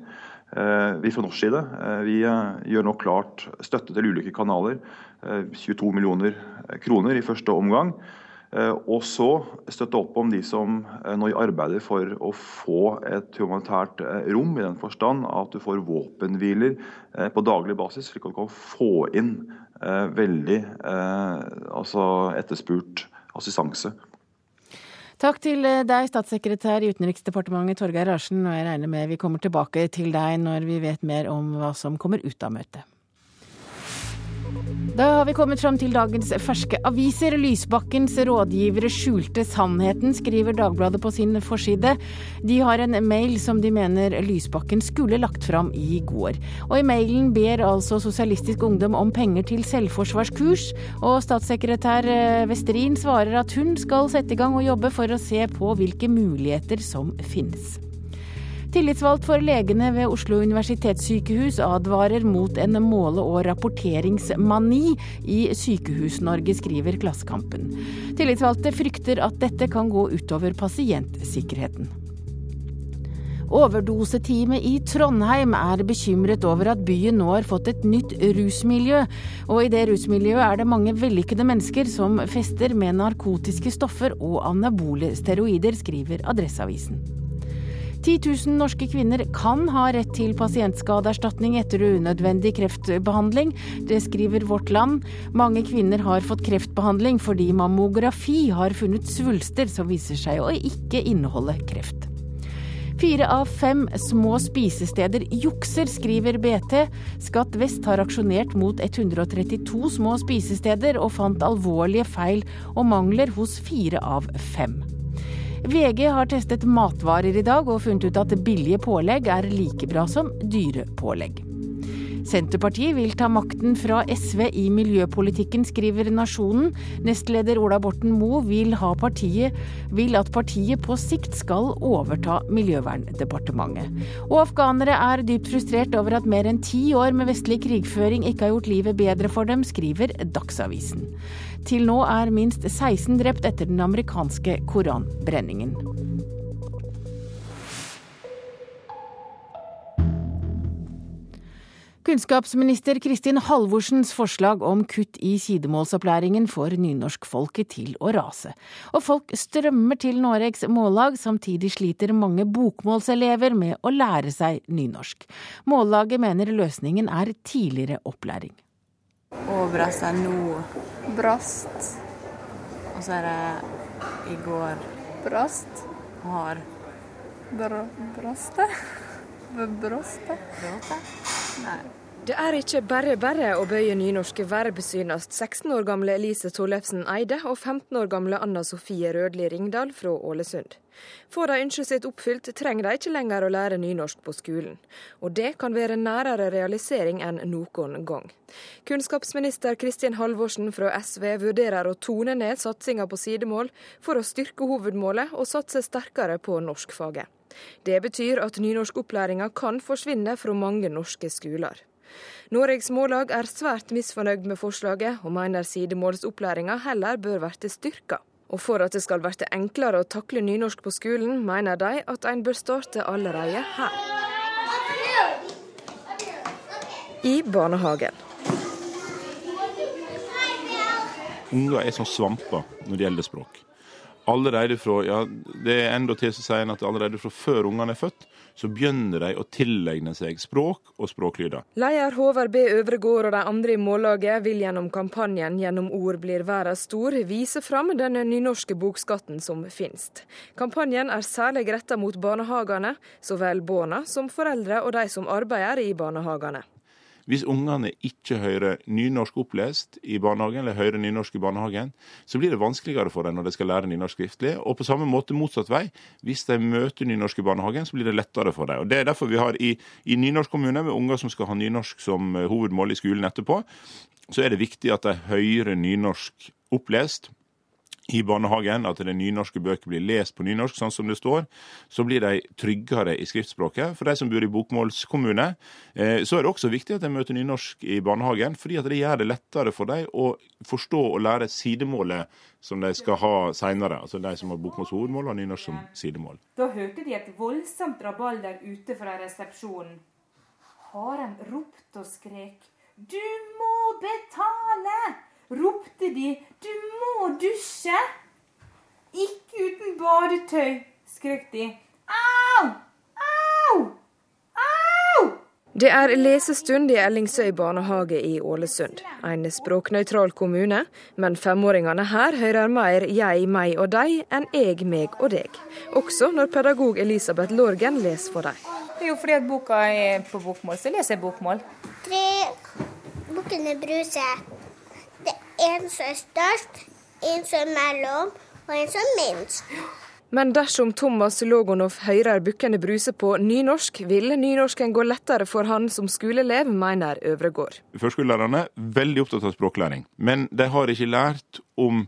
Eh, vi fra norsk side eh, vi gjør nå klart støtte til ulike kanaler. 22 eh, millioner kroner i første omgang. Eh, og så støtte opp om de som eh, nå arbeider for å få et humanitært eh, rom, i den forstand at du får våpenhviler på daglig basis, slik at du kan få inn veldig altså etterspurt assistanse.
Takk til deg, statssekretær i Utenriksdepartementet Torgeir Larsen, og jeg regner med vi kommer tilbake til deg når vi vet mer om hva som kommer ut av møtet. Da har vi kommet fram til dagens ferske aviser. Lysbakkens rådgivere skjulte sannheten, skriver Dagbladet på sin forside. De har en mail som de mener Lysbakken skulle lagt fram i går. Og i mailen ber altså Sosialistisk Ungdom om penger til selvforsvarskurs, og statssekretær Westrin svarer at hun skal sette i gang og jobbe for å se på hvilke muligheter som finnes. Tillitsvalgt for legene ved Oslo universitetssykehus advarer mot en måle- og rapporteringsmani i Sykehus-Norge, skriver Klassekampen. Tillitsvalgte frykter at dette kan gå utover pasientsikkerheten. Overdoseteamet i Trondheim er bekymret over at byen nå har fått et nytt rusmiljø. Og i det rusmiljøet er det mange vellykkede mennesker som fester med narkotiske stoffer og anabole steroider, skriver Adresseavisen. 10 000 norske kvinner kan ha rett til pasientskadeerstatning etter unødvendig kreftbehandling. Det skriver Vårt Land. Mange kvinner har fått kreftbehandling fordi mammografi har funnet svulster som viser seg å ikke inneholde kreft. Fire av fem små spisesteder jukser, skriver BT. Skatt Vest har aksjonert mot 132 små spisesteder og fant alvorlige feil og mangler hos fire av fem. VG har testet matvarer i dag og funnet ut at billige pålegg er like bra som dyre pålegg. Senterpartiet vil ta makten fra SV i miljøpolitikken, skriver Nasjonen. Nestleder Ola Borten Moe vil, vil at partiet på sikt skal overta Miljøverndepartementet. Og afghanere er dypt frustrert over at mer enn ti år med vestlig krigføring ikke har gjort livet bedre for dem, skriver Dagsavisen. Til nå er minst 16 drept etter den amerikanske koranbrenningen. Kunnskapsminister Kristin Halvorsens forslag om kutt i sidemålsopplæringen får nynorskfolket til å rase. Og folk strømmer til Noregs mållag, samtidig sliter mange bokmålselever med å lære seg nynorsk. Mållaget mener løsningen er tidligere opplæring.
Og er nå brast. Og så er det i går brast. Har (laughs) Br braste? Broste? Bråte?
Nei. Det er ikke bare bare å bøye nynorske verb, synes 16 år gamle Elise Tollefsen Eide og 15 år gamle Anna Sofie Rødli Ringdal fra Ålesund. Får de ønsket sitt oppfylt, trenger de ikke lenger å lære nynorsk på skolen. Og det kan være nærere realisering enn noen gang. Kunnskapsminister Kristin Halvorsen fra SV vurderer å tone ned satsinga på sidemål for å styrke hovedmålet og satse sterkere på norskfaget. Det betyr at nynorskopplæringa kan forsvinne fra mange norske skoler. Noregs Mållag er svært misfornøyd med forslaget, og mener sidemålsopplæringa heller bør bli styrka. Og for at det skal bli enklere å takle nynorsk på skolen, mener de at en bør starte allerede her. I barnehagen.
Unger er som svamper når det gjelder språk allerede fra ja, det er enda til som sier at allerede fra før ungene er født, så begynner de å tilegne seg språk og språklyder.
Leder Håvard B. Øvregård og de andre i mållaget vil gjennom kampanjen 'Gjennom ord blir verden stor' vise fram den nynorske bokskatten som finnes. Kampanjen er særlig retta mot barnehagene, så vel barna som foreldre og de som arbeider i barnehagene.
Hvis ungene ikke hører nynorsk opplest i barnehagen, eller hører nynorsk i barnehagen, så blir det vanskeligere for dem når de skal lære nynorsk skriftlig. Og på samme måte motsatt vei. Hvis de møter nynorsk i barnehagen, så blir det lettere for dem. Og Det er derfor vi har i, i nynorsk kommune, med unger som skal ha nynorsk som eh, hovedmål i skolen etterpå, så er det viktig at de hører nynorsk opplest i barnehagen, at det nynorske bøker blir lest på nynorsk, sånn som det står, så blir de tryggere i skriftspråket. For de som bor i bokmålskommune, eh, så er det også viktig at de møter nynorsk i barnehagen, fordi at det gjør det lettere for dem å forstå og lære sidemålet som de skal ha seinere. Altså de som har bokmålshovedmål og nynorsk som sidemål.
Da hørte de et voldsomt rabalder ute fra resepsjonen. Har en ropt og skrek. Du må betale! Ropte de 'du må dusje'. Ikke uten badetøy, skrek de. Au! Au! Au!
Det er lesestund i Ellingsøy barnehage i Ålesund, en språknøytral kommune. Men femåringene her hører mer 'jeg, meg og deg' enn 'jeg, meg og deg'. Også når pedagog Elisabeth Lorgen leser for dem.
Det er jo fordi at boka er på bokmål, så leser jeg bokmål.
Tre bukkene Bruse. En som er størst, en som er mellom, og en som er minst.
Men dersom Thomas Logonov hører Bukkene Bruse på nynorsk, vil nynorsken gå lettere for han som skoleelev, mener Øvregård.
Førskolelærerne er veldig opptatt av språklæring, men de har ikke lært om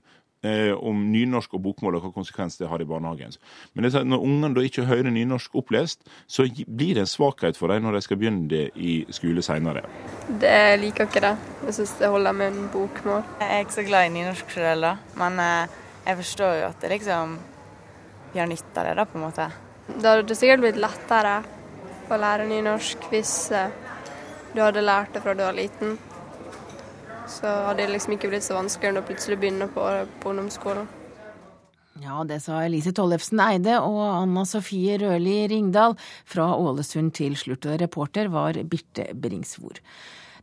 eh, om nynorsk og bokmål og hva konsekvens det har i barnehagen. Men det sånn, når ungene da ikke hører nynorsk opplest, så blir det en svakhet for dem når de skal begynne det i skole seinere.
Jeg liker ikke det. Jeg syns det holder med en bokmål.
Jeg er ikke så glad i nynorsk selv, da. Men eh, jeg forstår jo at det liksom vi har nytte av det, da, på en måte.
Det hadde sikkert blitt lettere å lære nynorsk hvis eh, du hadde lært det fra du var liten. Så hadde det liksom ikke blitt så vanskelig når du plutselig begynner på, på ungdomsskolen.
Ja, det sa Elise Tollefsen Eide og Anna Sofie Røli Ringdal. Fra Ålesund til slutt. Og reporter var Birte Bringsvor.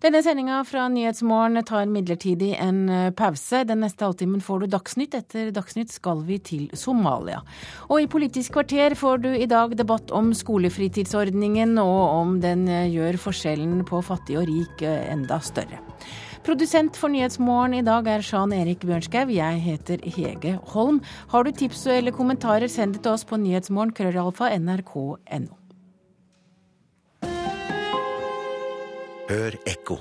Denne sendinga fra Nyhetsmorgen tar midlertidig en eh, pause. Den neste halvtimen får du Dagsnytt. Etter Dagsnytt skal vi til Somalia. Og i Politisk kvarter får du i dag debatt om skolefritidsordningen, og om den eh, gjør forskjellen på fattig og rik eh, enda større. Produsent for Nyhetsmorgen i dag er Sjan Erik Bjørnskaug. Jeg heter Hege Holm. Har du tips eller kommentarer, send det til oss på nyhetsmorgen krøllalfa nrk.no.
Hør ekko.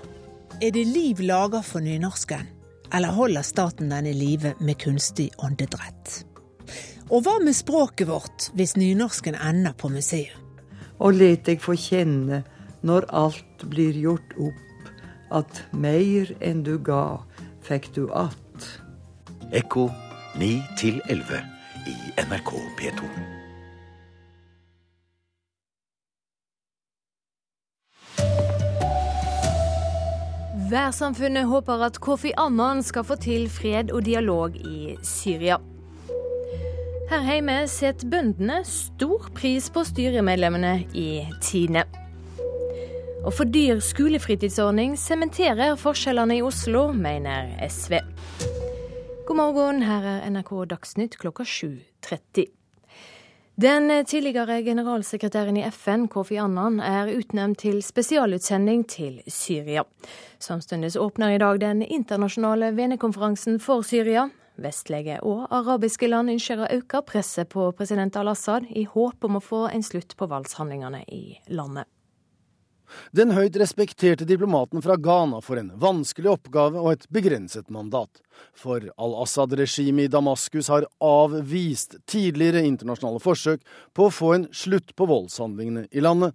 Er det liv laga for nynorsken, eller holder staten den i live med kunstig åndedrett? Og hva med språket vårt hvis nynorsken ender på museet?
Og let deg få kjenne, når alt blir gjort opp, at meir enn du ga, fikk du att.
Ekko 9 til 11 i NRK P2.
Værsamfunnet håper at Kofi Annan skal få til fred og dialog i Syria. Her hjemme setter bøndene stor pris på styremedlemmene i Tine. Å for dyr skolefritidsordning sementerer forskjellene i Oslo, mener SV. God morgen, her er NRK Dagsnytt klokka 7.30. Den tidligere generalsekretæren i FN, Kofi Annan, er utnevnt til spesialutsending til Syria. Samtidig åpner i dag den internasjonale vennekonferansen for Syria. Vestlige og arabiske land ønsker å øke presset på president al-Assad, i håp om å få en slutt på voldshandlingene i landet.
Den høyt respekterte diplomaten fra Ghana får en vanskelig oppgave og et begrenset mandat. For al-Assad-regimet i Damaskus har avvist tidligere internasjonale forsøk på å få en slutt på voldshandlingene i landet.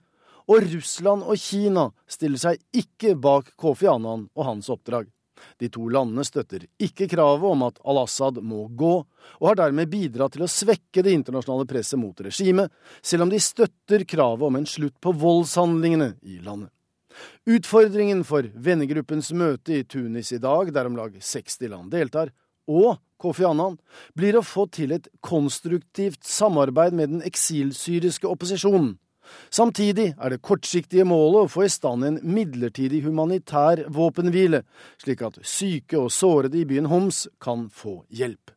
Og Russland og Kina stiller seg ikke bak Kofi Annan og hans oppdrag. De to landene støtter ikke kravet om at al-Assad må gå, og har dermed bidratt til å svekke det internasjonale presset mot regimet, selv om de støtter kravet om en slutt på voldshandlingene i landet. Utfordringen for vennegruppens møte i Tunis i dag, der om lag 60 land deltar, og Kofi Annan, blir å få til et konstruktivt samarbeid med den eksilsyriske opposisjonen. Samtidig er det kortsiktige målet å få i stand en midlertidig humanitær våpenhvile, slik at syke og sårede i byen Homs kan få hjelp.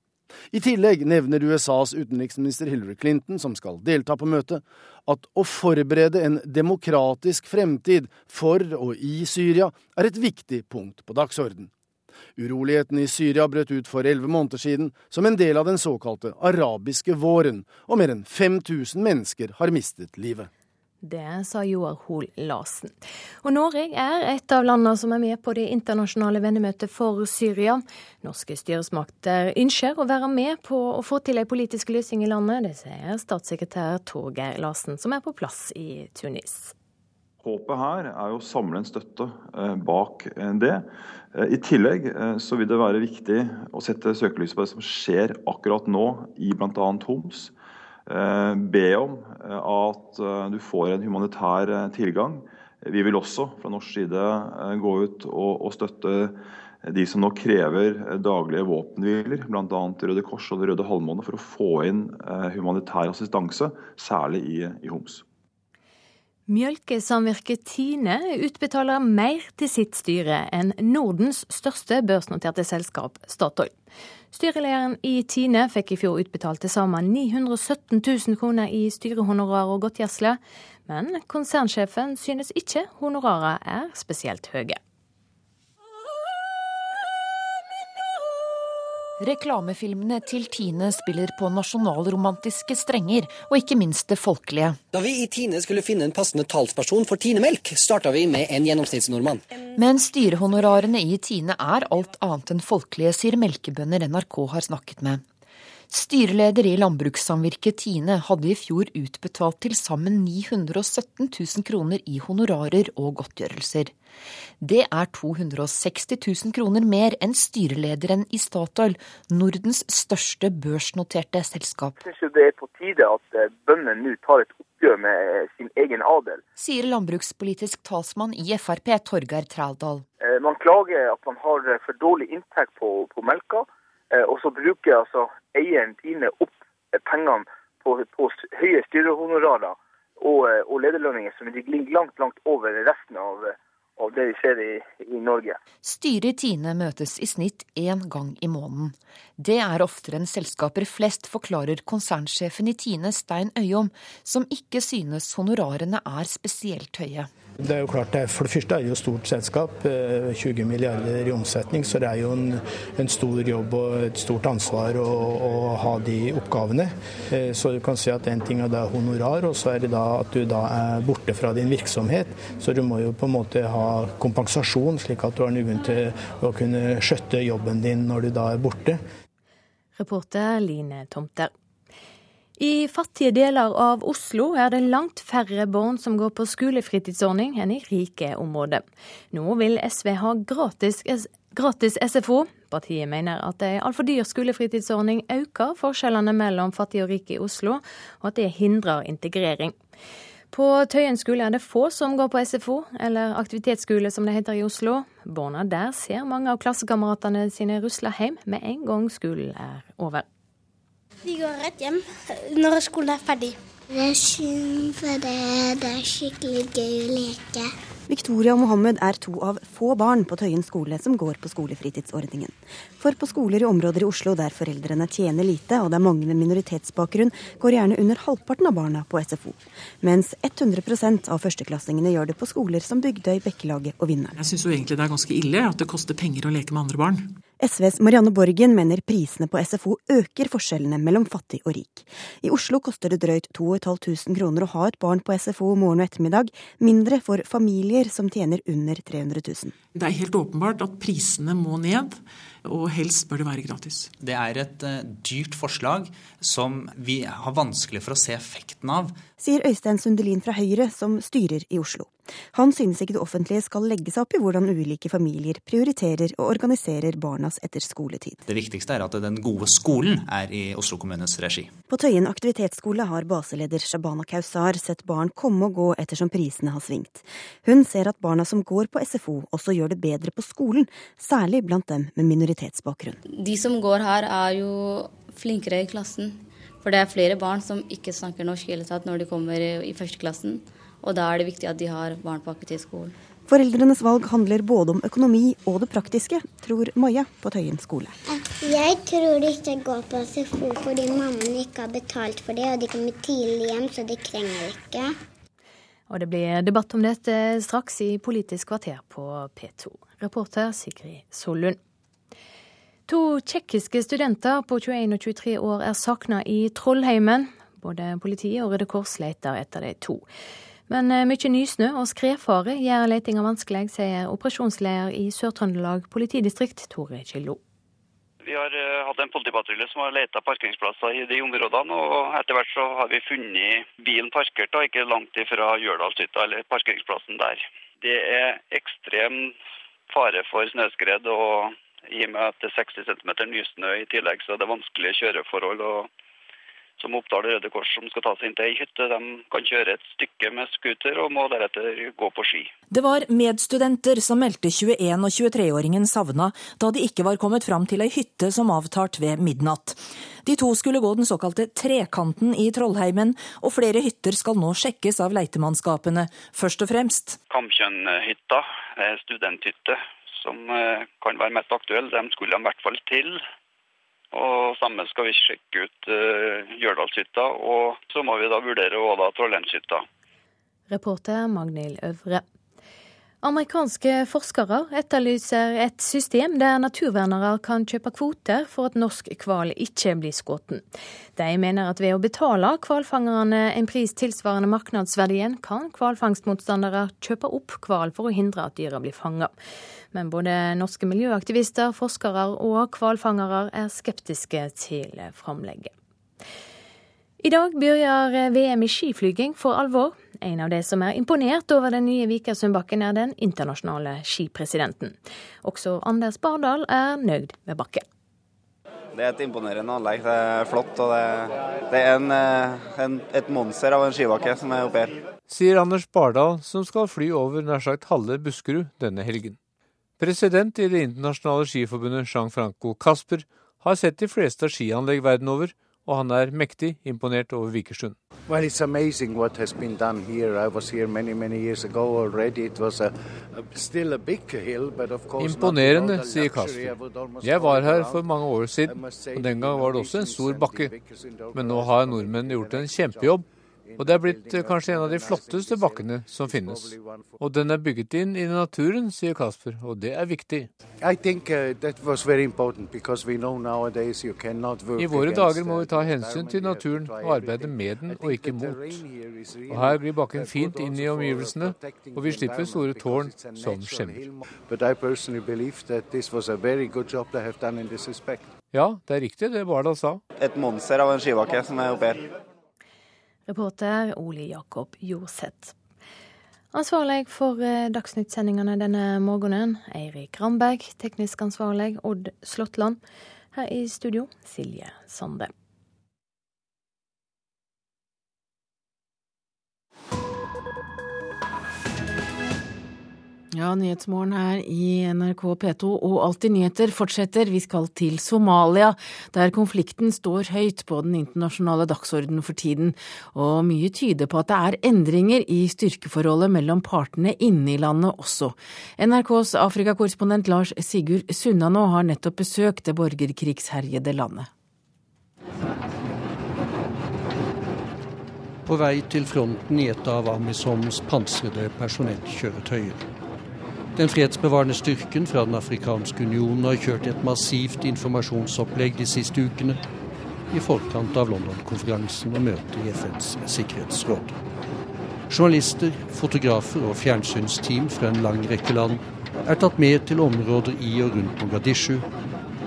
I tillegg nevner USAs utenriksminister Hillary Clinton, som skal delta på møtet, at å forberede en demokratisk fremtid for og i Syria er et viktig punkt på dagsorden. Urolighetene i Syria brøt ut for elleve måneder siden som en del av den såkalte arabiske våren, og mer enn 5000 mennesker har mistet livet.
Det sa Joar Hoel Larsen. Og Norge er et av landene som er med på det internasjonale vennemøtet for Syria. Norske styresmakter ønsker å være med på å få til en politisk løsning i landet. Det sier statssekretær Torgeir Larsen, som er på plass i Tunis.
Håpet her er å samle en støtte eh, bak eh, det. Eh, I tillegg så vil det være viktig å sette søkelyset på det som skjer akkurat nå i bl.a. Homs. Eh, be om eh, at eh, du får en humanitær tilgang. Vi vil også fra norsk side gå ut og, støtte de som nå krever daglige våpenhviler, bl.a. Røde Kors og Det Røde Halvmåne, for å få inn humanitær assistanse, særlig i Homs.
Mjølkesamvirket Tine utbetaler mer til sitt styre enn Nordens største børsnoterte selskap, Statoil. Styrelederen i Tine fikk i fjor utbetalt til sammen 917 000 kroner i styrehonorar og godtgjørelse, men konsernsjefen synes ikke honorarer er spesielt høye.
Reklamefilmene til Tine spiller på nasjonalromantiske strenger, og ikke minst det folkelige.
Da vi i Tine skulle finne en passende talsperson for Tine-melk, starta vi med en gjennomsnittsnordmann.
Men styrehonorarene i Tine er alt annet enn folkelige, sier melkebønder NRK har snakket med. Styreleder i landbrukssamvirket Tine hadde i fjor utbetalt til sammen 917 000 kroner i honorarer og godtgjørelser. Det er 260 000 kroner mer enn styrelederen i Statoil, Nordens største børsnoterte selskap.
Jeg syns det er på tide at eh, bøndene nå tar et oppgjør med eh, sin egen adel.
Sier landbrukspolitisk talsmann i Frp, Torgeir Trældal.
Eh, man klager at man har for dårlig inntekt på, på melka. Eh, og så bruker altså eieren Tine opp eh, pengene på, på høye styrehonorarer og, eh, og lederlønninger som ligger langt, langt over resten av, av det vi ser i, i Norge.
Styret i Tine møtes i snitt én gang i måneden. Det er oftere enn selskaper flest, forklarer konsernsjefen i Tine, Stein Øyom, som ikke synes honorarene er spesielt høye.
Det er jo klart, det For det første er det jo stort selskap, 20 eh, milliarder i omsetning. Så det er jo en, en stor jobb og et stort ansvar å, å, ha de oppgavene. Eh, så du kan si at en ting er da honorar, og så er det da at du da er borte fra din virksomhet. Så du må jo på en måte ha kompensasjon, slik at du har noen til å kunne skjøtte jobben din når du da er borte.
Reporter Line Tomter. I fattige deler av Oslo er det langt færre barn som går på skolefritidsordning enn i rike områder. Nå vil SV ha gratis, gratis SFO. Partiet mener at ei altfor dyr skolefritidsordning øker forskjellene mellom fattige og rike i Oslo, og at det hindrer integrering. På Tøyen skole er det få som går på SFO, eller aktivitetsskole som det heter i Oslo. Barna der ser mange av klassekameratene sine rusle hjem med en gang skolen er over.
De går rett hjem når skolen er ferdig. Det er synd, for det, det er skikkelig gøy å leke.
Victoria og Mohammed er to av få barn på Tøyen skole som går på skolefritidsordningen. For på skoler i områder i Oslo der foreldrene tjener lite og det er mange med minoritetsbakgrunn, går gjerne under halvparten av barna på SFO. Mens 100% av førsteklassingene gjør det på skoler som Bygdøy, Bekkelaget og Vinneren.
Jeg syns egentlig det er ganske ille at det koster penger å leke med andre barn.
SVs Marianne Borgen mener prisene på SFO øker forskjellene mellom fattig og rik. I Oslo koster det drøyt 2500 kroner å ha et barn på SFO morgen og ettermiddag, mindre for familier som tjener under 300 000.
Det er helt åpenbart at prisene må ned og helst bør det være gratis.
Det er et uh, dyrt forslag som vi har vanskelig for å se effekten av.
Sier Øystein Sundelin fra Høyre, som styrer i Oslo. Han synes ikke det offentlige skal legge seg opp i hvordan ulike familier prioriterer og organiserer barnas etterskoletid.
Det viktigste er at den gode skolen er i Oslo kommunes regi.
På Tøyen aktivitetsskole har baseleder Shabana Kausar sett barn komme og gå ettersom prisene har svingt. Hun ser at barna som går på SFO også gjør det bedre på skolen, særlig blant dem med minoritetsbakgrunn.
De som går her, er jo flinkere i klassen. For det er flere barn som ikke snakker norsk i hele tatt når de kommer i førsteklassen. Og da er det viktig at de har barn på aktivitetsskolen.
Foreldrenes valg handler både om økonomi og det praktiske, tror Maja på Tøyen skole.
Jeg tror de ikke går på SFO fordi mammaen ikke har betalt for det, og de kommer tidlig hjem, så de trenger ikke.
Og det blir debatt om dette straks i Politisk kvarter på P2. Reporter Sigrid Sollund. To tsjekkiske studenter på 21 og 23 år er savna i Trollheimen. Både politiet og Røde Kors leter etter de to. Men eh, mye nysnø og skredfare gjør letinga vanskelig, sier operasjonsleder i Sør-Trøndelag politidistrikt, Tore Killo.
Vi har eh, hatt en politipatrulje som har leta parkeringsplasser i de områdene. og Etter hvert så har vi funnet bilen parkert da, ikke langt ifra Gjørdalshytta eller parkeringsplassen der. Det er ekstrem fare for snøskred og i og med at det er 60 cm nysnø i tillegg, så det er vanskelige kjøreforhold. og som Oppdal Røde Kors som skal ta seg inn til ei hytte, de kan kjøre et stykke med scooter og må deretter gå på ski.
Det var medstudenter som meldte 21- og 23-åringen savna da de ikke var kommet fram til ei hytte som avtalt ved midnatt. De to skulle gå den såkalte trekanten i Trollheimen, og flere hytter skal nå sjekkes av leitemannskapene, først og fremst.
Kamkjønnhytta, studenthytte, som eh, kan være mest aktuelle, De skulle i hvert fall til. Og sammen skal vi sjekke ut uh, Gjørdalshytta, og så må vi da vurdere Åla Trollheimshytta.
Reporter Magnhild Øvre. Amerikanske forskere etterlyser et system der naturvernere kan kjøpe kvoter for at norsk hval ikke blir skutt. De mener at ved å betale hvalfangerne en pris tilsvarende markedsverdien, kan hvalfangstmotstandere kjøpe opp hval for å hindre at dyra blir fanga. Men både norske miljøaktivister, forskere og hvalfangere er skeptiske til framlegget. I dag begynner VM i skiflyging for alvor. En av de som er imponert over den nye Vikersundbakken, er den internasjonale skipresidenten. Også Anders Bardal er nøyd med bakken.
Det er et imponerende anlegg. Det er flott. og Det, det er en, eh, en, et monster av en skibakke som er oppe her.
Sier Anders Bardal, som skal fly over nær sagt halve Buskerud denne helgen. President i Det internasjonale skiforbundet Jean-Franco Casper har sett de fleste skianlegg verden over, og han er mektig imponert over Vikersund.
Well, it's amazing what has been done here. I was here many, many years ago already. It was a, a, still a big hill, but of course
Imponerende, sier Kasper. Jeg var her for mange år siden, og den gang var det også en stor bakke. Men nå har nordmenn gjort en kjempejobb og det er blitt eh, kanskje en av de flotteste bakkene som finnes. Og den er bygget inn i naturen, sier Kasper, og det er viktig.
Uh,
I våre dager må vi ta hensyn til naturen og arbeide med den og ikke mot. Og her blir bakken fint inn i omgivelsene, og vi slipper store tårn som skjemmer. Ja, det er riktig det Bardal sa.
Et monster av en skibakke som er oppi her.
Reporter Ole Jakob Jorseth. Ansvarlig for eh, Dagsnytt-sendingene denne morgenen, Eirik Ramberg. Teknisk ansvarlig, Odd Slåttland. Her i studio, Silje Sande.
Ja, Nyhetsmorgen her i NRK P2 og Alltid nyheter fortsetter. Vi skal til Somalia, der konflikten står høyt på den internasjonale dagsordenen for tiden. Og mye tyder på at det er endringer i styrkeforholdet mellom partene inne i landet også. NRKs Afrikakorrespondent Lars Sigurd Sunnanå har nettopp besøkt det borgerkrigsherjede landet.
På vei til fronten i et av Amisoms pansrede personellkjøretøyer. Den fredsbevarende styrken fra Den afrikanske unionen har kjørt et massivt informasjonsopplegg de siste ukene i forkant av London-konferansen og møtet i FNs sikkerhetsråd. Journalister, fotografer og fjernsynsteam fra en lang rekke land er tatt med til områder i og rundt Mogadishu,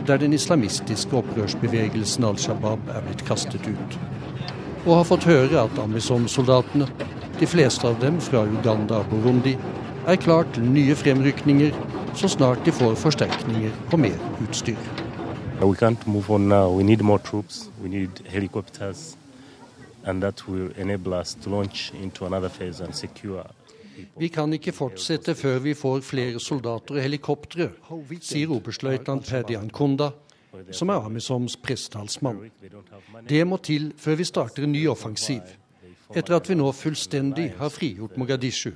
der den islamistiske opprørsbevegelsen Al Shabaab er blitt kastet ut. Og har fått høre at Amisom-soldatene, de fleste av dem fra Uganda og Burundi, er klar nye fremrykninger så snart de får forsterkninger og mer utstyr. Vi kan ikke fortsette før vi får flere soldater og helikoptre, sier oberstløytnant Paddy Ankunda, som er Amisoms pressetalsmann. Det må til før vi starter en ny offensiv, etter at vi nå fullstendig har frigjort Mogadishu.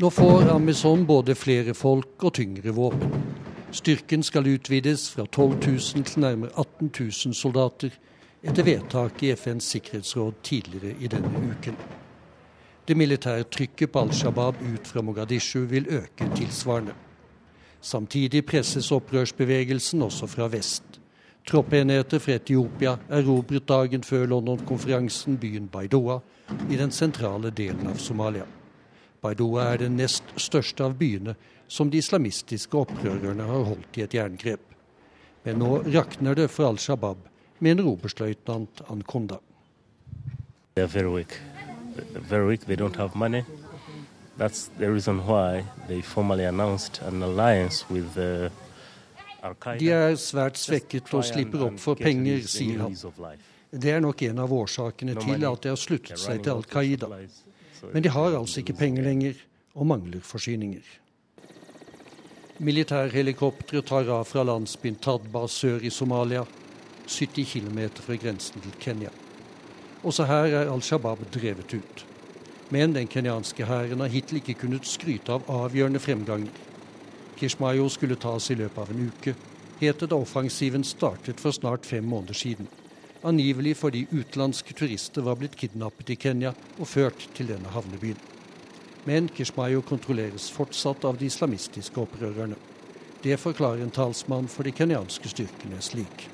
Nå får Amazon både flere folk og tyngre våpen. Styrken skal utvides fra 12 000 til nærmere 18 000 soldater, etter vedtak i FNs sikkerhetsråd tidligere i denne uken. Det militære trykket på Al Shabaab ut fra Mogadishu vil øke tilsvarende. Samtidig presses opprørsbevegelsen også fra vest. Troppenheter fra Etiopia erobret dagen før London-konferansen byen Baidoa i den sentrale delen av Somalia. Baidoa er den nest største av byene som de islamistiske opprørerne har holdt i et jerngrep. Men nå rakner det for Al Shabaab, mener oberstløytnant Ankonda. De er svært svekket og slipper opp for penger, sier han. Det er nok en av årsakene til at de har sluttet seg til Al Qaida. Men de har altså ikke penger lenger, og mangler forsyninger. Militærhelikoptre tar av fra landsbyen Tadba sør i Somalia, 70 km fra grensen til Kenya. Også her er Al Shabaab drevet ut. Men den kenyanske hæren har hittil ikke kunnet skryte av avgjørende fremganger. Kishmayo skulle tas i løpet av en uke, het det da offensiven startet for snart fem måneder siden. Angivelig fordi utenlandske turister var blitt kidnappet i Kenya og ført til denne havnebyen. Men Kishmayo kontrolleres fortsatt av de islamistiske opprørerne. Det forklarer en talsmann for de kenyanske styrkene slik.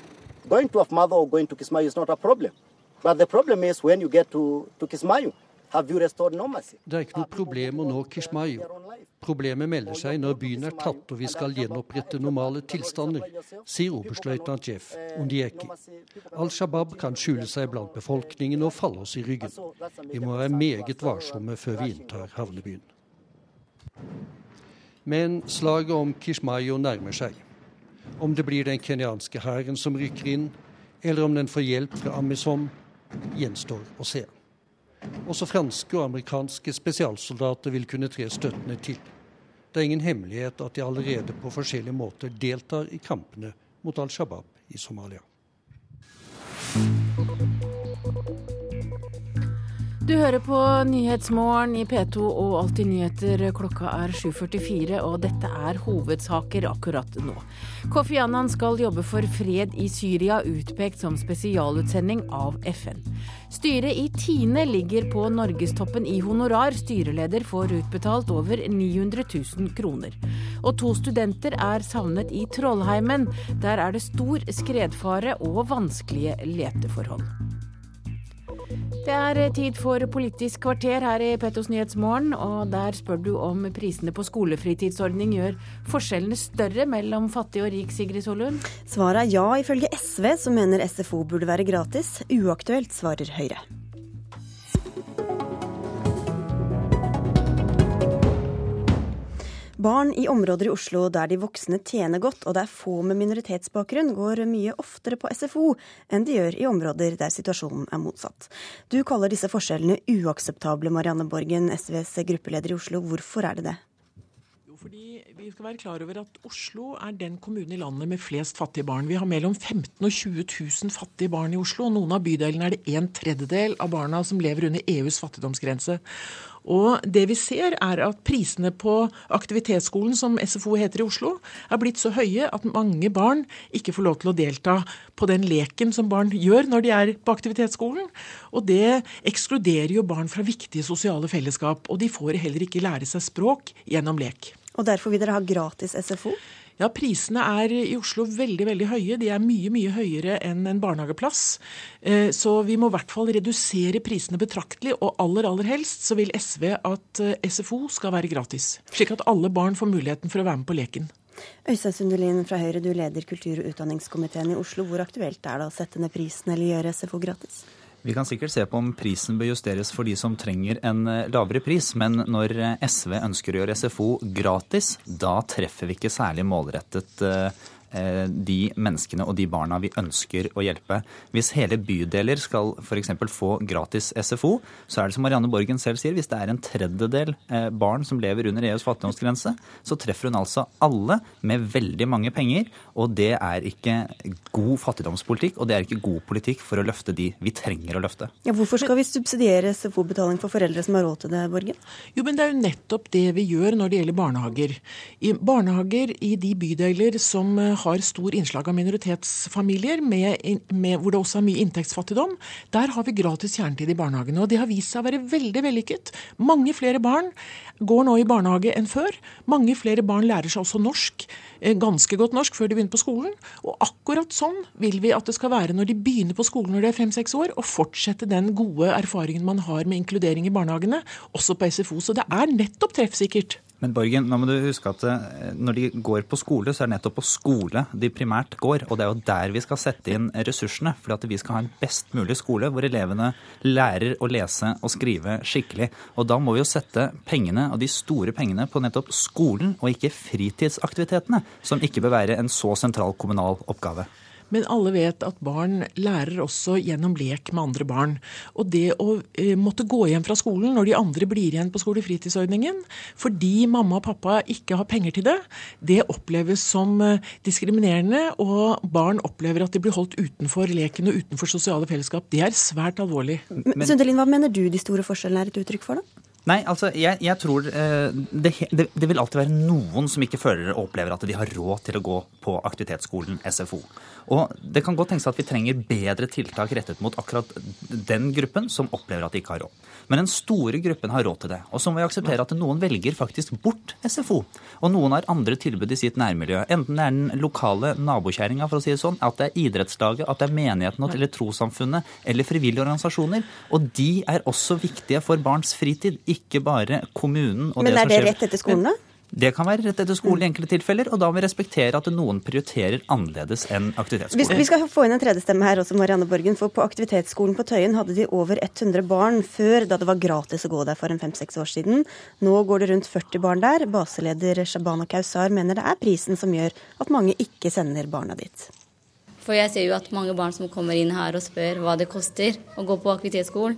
Going to Afmado or going to Kismayo is not problem. But the problem is when you get to,
Det er ikke noe problem å nå Kishmayo. Problemet melder seg når byen er tatt og vi skal gjenopprette normale tilstander, sier oberstløytnant Jeff Undieki. Al Shabaab kan skjule seg blant befolkningen og falle oss i ryggen. Vi må være meget varsomme før vi inntar havnebyen. Men slaget om Kishmayo nærmer seg. Om det blir den kenyanske hæren som rykker inn, eller om den får hjelp fra Amisom, gjenstår å se. Også franske og amerikanske spesialsoldater vil kunne tre støttende til. Det er ingen hemmelighet at de allerede på forskjellige måter deltar i kampene mot Al Shabaab i Somalia.
Du hører på Nyhetsmorgen i P2 og Alltid nyheter. Klokka er 7.44, og dette er hovedsaker akkurat nå. Kofi Annan skal jobbe for fred i Syria, utpekt som spesialutsending av FN. Styret i Tine ligger på norgestoppen i honorar. Styreleder får utbetalt over 900 000 kroner. Og to studenter er savnet i Trollheimen. Der er det stor skredfare og vanskelige leteforhold. Det er tid for Politisk kvarter her i Pettos Nyhetsmorgen, og der spør du om prisene på skolefritidsordning gjør forskjellene større mellom fattig og rik, Sigrid Solund?
Svaret er ja, ifølge SV, som mener SFO burde være gratis. Uaktuelt, svarer Høyre. Barn i områder i Oslo der de voksne tjener godt og det er få med minoritetsbakgrunn, går mye oftere på SFO enn de gjør i områder der situasjonen er motsatt. Du kaller disse forskjellene uakseptable, Marianne Borgen, SVs gruppeleder i Oslo. Hvorfor er det det?
Fordi Vi skal være klar over at Oslo er den kommunen i landet med flest fattige barn. Vi har mellom 15 og 20 000 fattige barn i Oslo. Noen av bydelene er det en tredjedel av barna som lever under EUs fattigdomsgrense. Og det vi ser er at prisene på aktivitetsskolen, som SFO heter i Oslo, er blitt så høye at mange barn ikke får lov til å delta på den leken som barn gjør når de er på aktivitetsskolen. Og det ekskluderer jo barn fra viktige sosiale fellesskap. Og de får heller ikke lære seg språk gjennom lek.
Og derfor vil dere ha gratis SFO?
Ja, prisene er i Oslo veldig veldig høye. De er mye mye høyere enn en barnehageplass. Eh, så vi må i hvert fall redusere prisene betraktelig. Og aller aller helst så vil SV at eh, SFO skal være gratis. Slik at alle barn får muligheten for å være med på leken.
Øystein Sundelin fra Høyre, du leder kultur- og utdanningskomiteen i Oslo. Hvor aktuelt er det å sette ned prisen eller gjøre SFO gratis?
Vi kan sikkert se på om prisen bør justeres for de som trenger en eh, lavere pris, men når SV ønsker å gjøre SFO gratis, da treffer vi ikke særlig målrettet de menneskene og de barna vi ønsker å hjelpe. Hvis hele bydeler skal f.eks. få gratis SFO, så er det som Marianne Borgen selv sier, hvis det er en tredjedel barn som lever under EUs fattigdomsgrense, så treffer hun altså alle med veldig mange penger. Og det er ikke god fattigdomspolitikk, og det er ikke god politikk for å løfte de vi trenger å løfte.
Ja, hvorfor skal vi subsidiere SFO-betaling for foreldre som har råd til det, Borgen?
Jo, men det er jo nettopp det vi gjør når det gjelder barnehager. I barnehager i de bydeler som har stor innslag av minoritetsfamilier, med, med, hvor det også er mye inntektsfattigdom, der har vi gratis kjernetid i barnehagene. Og det har vist seg å være veldig vellykket. Mange flere barn går nå i barnehage enn før. Mange flere barn lærer seg også norsk, ganske godt norsk, før de begynner på skolen. Og akkurat sånn vil vi at det skal være når de begynner på skolen når de er fem-seks år, og fortsette den gode erfaringen man har med inkludering i barnehagene, også på SFO. Så det er nettopp treffsikkert.
Men Borgen, nå må du huske at når de går på skole, så er det nettopp på skole de primært går. Og det er jo der vi skal sette inn ressursene. For at vi skal ha en best mulig skole hvor elevene lærer å lese og skrive skikkelig. Og da må vi jo sette pengene, og de store pengene, på nettopp skolen, og ikke fritidsaktivitetene, som ikke bør være en så sentral kommunal oppgave.
Men alle vet at barn lærer også gjennom lek med andre barn. Og det å eh, måtte gå hjem fra skolen når de andre blir igjen på skolefritidsordningen, fordi mamma og pappa ikke har penger til det, det oppleves som diskriminerende. Og barn opplever at de blir holdt utenfor leken og utenfor sosiale fellesskap. Det er svært alvorlig.
Men, Sundelin, hva mener du de store forskjellene er et uttrykk for, da?
Nei, altså, jeg, jeg tror eh, det, det, det, vil alltid være noen som ikke føler og opplever at de har råd til å gå på aktivitetsskolen SFO. Og det kan godt tenkes at vi trenger bedre tiltak rettet mot akkurat den gruppen som opplever at de ikke har råd. Men den store gruppen har råd til det. Og så må vi akseptere at noen velger faktisk bort SFO. Og noen har andre tilbud i sitt nærmiljø. Enten det er den lokale nabokjerringa, for å si det sånn, at det er idrettslaget, at det er menigheten eller trossamfunnet eller frivillige organisasjoner. Og de er også viktige for barns fritid, ikke bare kommunen.
Og Men er det, det rett etter skolen, da?
Det kan være rett etter skolen i enkelte tilfeller, og da må vi respektere at noen prioriterer annerledes enn aktivitetsskolen.
Vi, vi skal få inn en tredje stemme her også, Marianne Borgen. For på aktivitetsskolen på Tøyen hadde de over 100 barn før, da det var gratis å gå der for en fem-seks år siden. Nå går det rundt 40 barn der. Baseleder Shabana Kausar mener det er prisen som gjør at mange ikke sender barna dit.
For jeg ser jo at mange barn som kommer inn her og spør hva det koster å gå på aktivitetsskolen.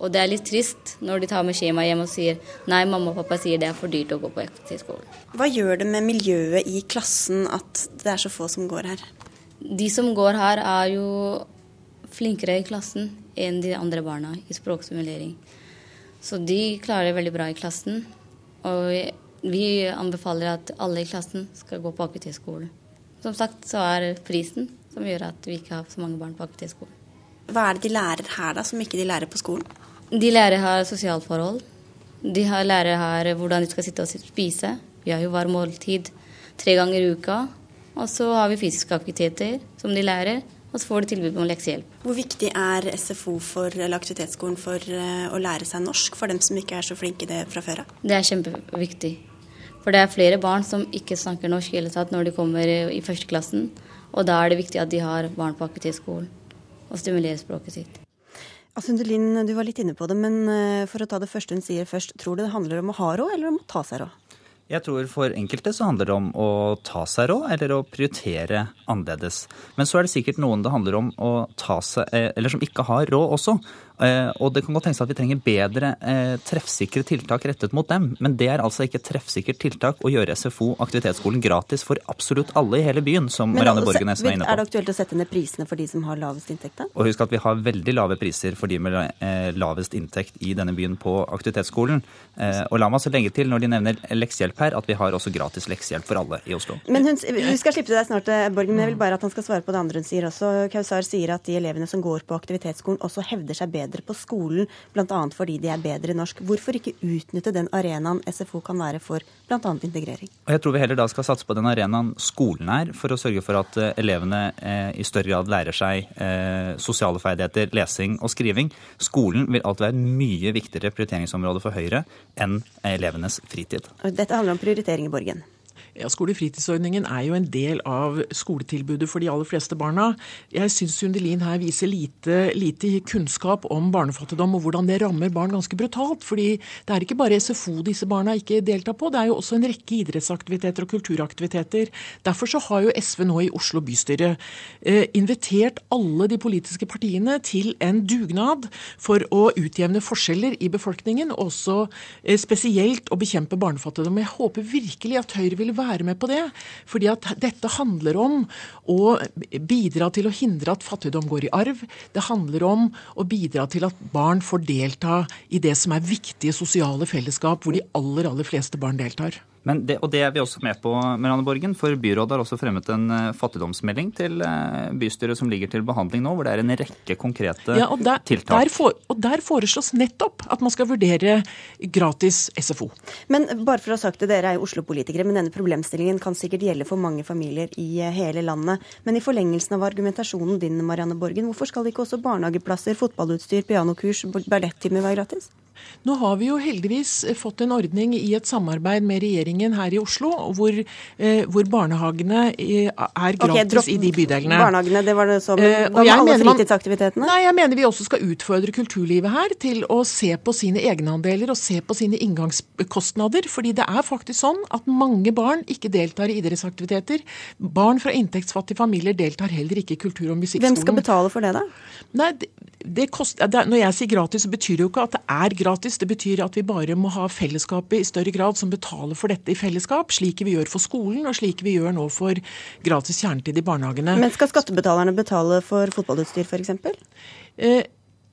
Og det er litt trist når de tar med skjema hjem og sier nei, mamma og pappa sier det er for dyrt å gå på skolen.
Hva gjør det med miljøet i klassen at det er så få som går her?
De som går her, er jo flinkere i klassen enn de andre barna i språksimulering. Så de klarer det veldig bra i klassen. Og vi anbefaler at alle i klassen skal gå på aktivitetsskolen. Som sagt så er prisen som gjør at vi ikke har så mange barn på aktivitetsskolen.
Hva er det de lærer her, da, som ikke de lærer på skolen?
De lærer her sosialt forhold. De har lærer her hvordan de skal sitte og spise. Vi har jo varm måltid tre ganger i uka. Og så har vi fysiske aktiviteter som de lærer. Og så får de tilbud om leksehjelp.
Hvor viktig er SFO for, eller aktivitetsskolen for eh, å lære seg norsk, for dem som ikke er så flinke i det fra før av?
Det er kjempeviktig. For det er flere barn som ikke snakker norsk i hele tatt når de kommer i førsteklassen. Og da er det viktig at de har barn på aktivitetsskolen og stimulerer språket sitt.
Asundelin, du var litt inne på det, men eh, for å ta det første hun sier først. Tror du det handler om å ha råd, eller om å ta seg råd?
Jeg tror for enkelte så handler det om å ta seg råd, eller å prioritere annerledes. Men så er det sikkert noen det handler om å ta seg, eh, eller som ikke har råd også. Eh, og det kan godt tenkes at vi trenger bedre eh, treffsikre tiltak rettet mot dem. Men det er altså ikke et treffsikkert tiltak å gjøre SFO, aktivitetsskolen, gratis for absolutt alle i hele byen, som men Marianne Borgenes var inne på.
Er det aktuelt å sette ned prisene for de som har lavest inntekt?
Og husk at vi har veldig lave priser for de med eh, lavest inntekt i denne byen på aktivitetsskolen. Og la meg så legge til, når de nevner leksehjelp her, at vi har også gratis leksehjelp for alle i Oslo.
Men hun, Vi skal slippe til deg snart, Borgen, men jeg vil bare at han skal svare på det andre hun sier også. Kausar sier at de elevene som går på aktivitetsskolen også hevder seg bedre bedre på skolen, bl.a. fordi de er bedre i norsk. Hvorfor ikke utnytte den arenaen SFO kan være for bl.a. integrering?
Og jeg tror vi heller da skal satse på den arenaen skolen er, for å sørge for at eh, elevene eh, i større grad lærer seg eh, sosiale ferdigheter, lesing og skriving. Skolen vil alltid være et mye viktigere prioriteringsområde for Høyre enn elevenes fritid.
Dette handler om prioritering i Borgen.
Ja, Skolefritidsordningen er jo en del av skoletilbudet for de aller fleste barna. Jeg syns Sundelin her viser lite, lite, kunnskap om barnefattigdom og hvordan det rammer barn ganske brutalt. fordi det er ikke bare SFO disse barna ikke deltar på, det er jo også en rekke idrettsaktiviteter og kulturaktiviteter. Derfor så har jo SV nå i Oslo bystyre eh, invitert alle de politiske partiene til en dugnad for å utjevne forskjeller i befolkningen, og også eh, spesielt å bekjempe barnefattigdom. Jeg håper virkelig at Høyre vil være med på det. Fordi at dette handler om å bidra til å hindre at fattigdom går i arv. Det handler om å bidra til at barn får delta i det som er viktige sosiale fellesskap, hvor de aller, aller fleste barn deltar.
Det, og det er vi også med på, Marianne Borgen, for byrådet har også fremmet en uh, fattigdomsmelding til uh, bystyret som ligger til behandling nå, hvor det er en rekke konkrete ja, og der, tiltak.
Der for, og der foreslås nettopp at man skal vurdere gratis SFO.
Men bare for å ha sagt det, dere er jo Oslo-politikere, men denne problemstillingen kan sikkert gjelde for mange familier i uh, hele landet. Men i forlengelsen av argumentasjonen din, Marianne Borgen, hvorfor skal ikke også barnehageplasser, fotballutstyr, pianokurs, ballettimer være gratis?
Nå har vi jo heldigvis fått en ordning i et samarbeid med regjeringen her i Oslo, hvor, eh, hvor barnehagene eh, er gratis okay, i de bydelene.
Barnehagene, det var det som eh, Hva med alle fritidsaktivitetene?
Nei, jeg mener vi også skal utfordre kulturlivet her til å se på sine egenandeler og se på sine inngangskostnader. Fordi det er faktisk sånn at mange barn ikke deltar i idrettsaktiviteter. Barn fra inntektsfattige familier deltar heller ikke i kultur- og musikkskolen.
Hvem skal betale for det, da?
Nei, kost, Når jeg sier gratis, så betyr det jo ikke at det er gratis gratis. Det betyr at vi bare må ha fellesskapet i større grad som betaler for dette i fellesskap, slik vi gjør for skolen og slik vi gjør nå for gratis kjernetid i barnehagene.
Men skal skattebetalerne betale for fotballutstyr f.eks.?
Eh,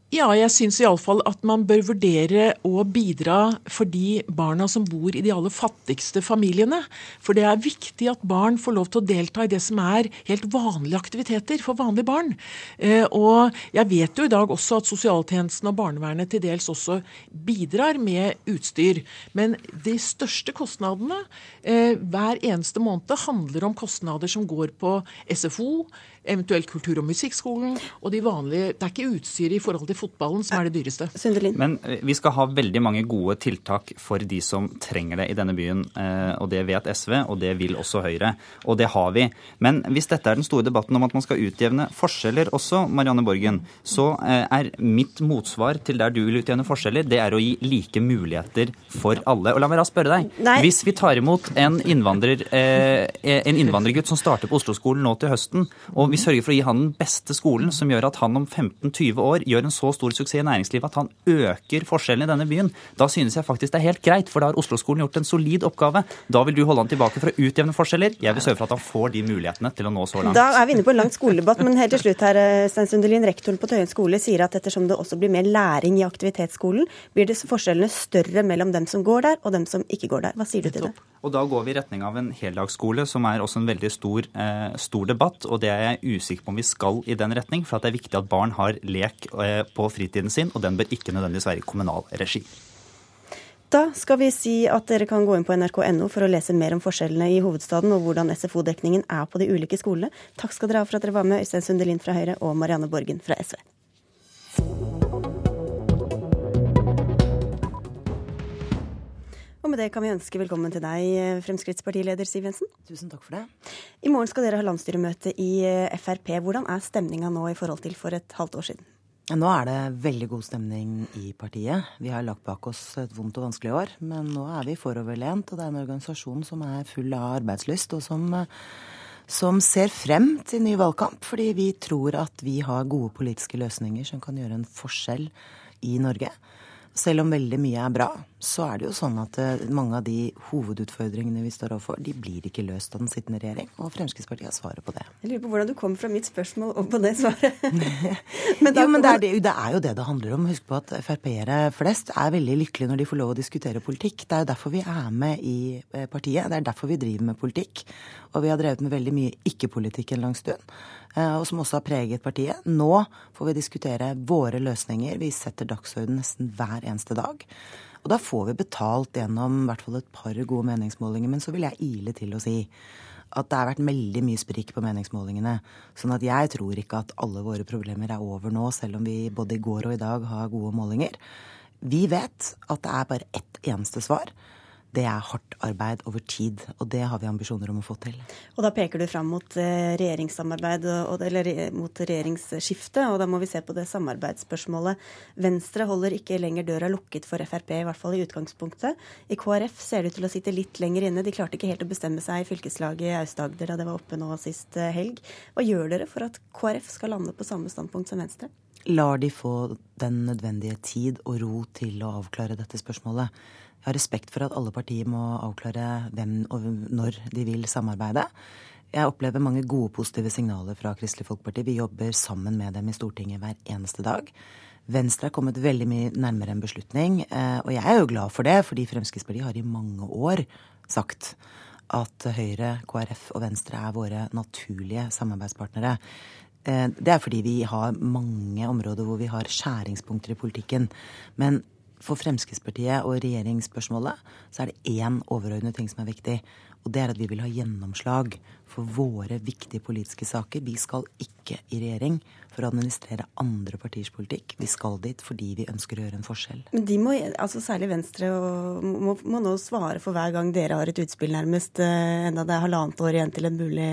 Ja, jeg syns iallfall at man bør vurdere å bidra for de barna som bor i de aller fattigste familiene. For det er viktig at barn får lov til å delta i det som er helt vanlige aktiviteter for vanlige barn. Eh, og jeg vet jo i dag også at sosialtjenesten og barnevernet til dels også bidrar med utstyr. Men de største kostnadene eh, hver eneste måned handler om kostnader som går på SFO, eventuelt kultur- og musikkskolen, og de vanlige Det er ikke utstyret i forhold til fotballen som er det dyreste.
Men eh, vi skal ha veldig mange gode tiltak for de som trenger det i denne byen. Eh, og det vet SV, og det vil også Høyre. Og det har vi. Men hvis dette er den store debatten om at man skal utjevne forskjeller også, Marianne Borgen, så eh, er mitt motsvar til der du vil utjevne forskjeller, det er å gi like muligheter for alle. Og la meg da spørre deg.
Nei.
Hvis vi tar imot en, innvandrer, en innvandrergutt som starter på Oslo-skolen nå til høsten, og vi sørger for å gi han den beste skolen, som gjør at han om 15-20 år gjør en så stor suksess i næringslivet at han øker forskjellene i denne byen, da synes jeg faktisk det er helt greit, for da har Oslo-skolen gjort en solid oppgave. Da vil du holde han tilbake for å utjevne forskjeller. Jeg vil sørge for at han får de mulighetene til å nå så langt.
Da er vi inne på en lang skoledebatt, men helt til slutt her, eh, Stein Sundelin, rektoren på Tøyen skole sier at ettersom det også blir mer læring i aktivitetsskolen, blir det forskjellene større mellom dem som går der og dem som ikke går der. Hva sier du til det?
Og da går vi i retning av en heldagsskole, som er også en veldig stor, eh, stor debatt. Og det er jeg usikker på om vi skal i den retning, for det er viktig at barn har lek eh, på fritiden sin, og den bør ikke nødvendigvis være i kommunal regi.
Da skal vi si at dere kan gå inn på nrk.no for å lese mer om forskjellene i hovedstaden og hvordan SFO-dekningen er på de ulike skolene. Takk skal dere ha for at dere var med, Øystein Sundelin fra Høyre og Marianne Borgen fra SV. Med det kan vi ønske velkommen til deg, Fremskrittspartileder Siv Jensen.
Tusen takk for det.
I morgen skal dere ha landsstyremøte i eh, Frp. Hvordan er stemninga nå i forhold til for et halvt år siden?
Nå er det veldig god stemning i partiet. Vi har lagt bak oss et vondt og vanskelig år, men nå er vi foroverlent. Og det er en organisasjon som er full av arbeidslyst, og som, som ser frem til ny valgkamp. Fordi vi tror at vi har gode politiske løsninger som kan gjøre en forskjell i Norge. Selv om veldig mye er bra, så er det jo sånn at eh, mange av de hovedutfordringene vi står overfor, de blir ikke løst av den sittende regjering. Og Fremskrittspartiet har svaret på det.
Jeg lurer på hvordan du kom fra mitt spørsmål og på det svaret. (laughs)
men, (laughs) jo, men det, er det, det, er jo det det handler om. Husk på at Frp-ere flest er veldig lykkelige når de får lov å diskutere politikk. Det er jo derfor vi er med i eh, partiet. Det er derfor vi driver med politikk. Og vi har drevet med veldig mye ikke-politikk en lang stund. Og som også har preget partiet. Nå får vi diskutere våre løsninger. Vi setter dagsorden nesten hver eneste dag. Og da får vi betalt gjennom i hvert fall et par gode meningsmålinger. Men så vil jeg ile til å si at det har vært veldig mye sprikk på meningsmålingene. Sånn at jeg tror ikke at alle våre problemer er over nå, selv om vi både i går og i dag har gode målinger. Vi vet at det er bare ett eneste svar det er hardt arbeid over tid. Og det har vi ambisjoner om å få til.
Og da peker du fram mot eh, regjeringssamarbeid, eller mot regjeringsskifte, og da må vi se på det samarbeidsspørsmålet. Venstre holder ikke lenger døra lukket for Frp, i hvert fall i utgangspunktet. I KrF ser det ut til å sitte litt lenger inne. De klarte ikke helt å bestemme seg i fylkeslaget i Aust-Agder da det var oppe nå sist eh, helg. Hva gjør dere for at KrF skal lande på samme standpunkt som Venstre?
Lar de få den nødvendige tid og ro til å avklare dette spørsmålet. Jeg har respekt for at alle partier må avklare hvem og når de vil samarbeide. Jeg opplever mange gode, positive signaler fra Kristelig Folkeparti. Vi jobber sammen med dem i Stortinget hver eneste dag. Venstre er kommet veldig mye nærmere en beslutning, eh, og jeg er jo glad for det, fordi Fremskrittspartiet har i mange år sagt at Høyre, KrF og Venstre er våre naturlige samarbeidspartnere. Eh, det er fordi vi har mange områder hvor vi har skjæringspunkter i politikken. Men for Fremskrittspartiet og regjeringsspørsmålet så er det én overordnet ting som er viktig. Og det er at vi vil ha gjennomslag for våre viktige politiske saker. Vi skal ikke i regjering for å administrere andre partiers politikk. Vi skal dit fordi vi ønsker å gjøre en forskjell.
Men de må, altså særlig Venstre, må, må, nå svare for hver gang dere har et utspill, nærmest, eh, enda det er halvannet år igjen til et mulig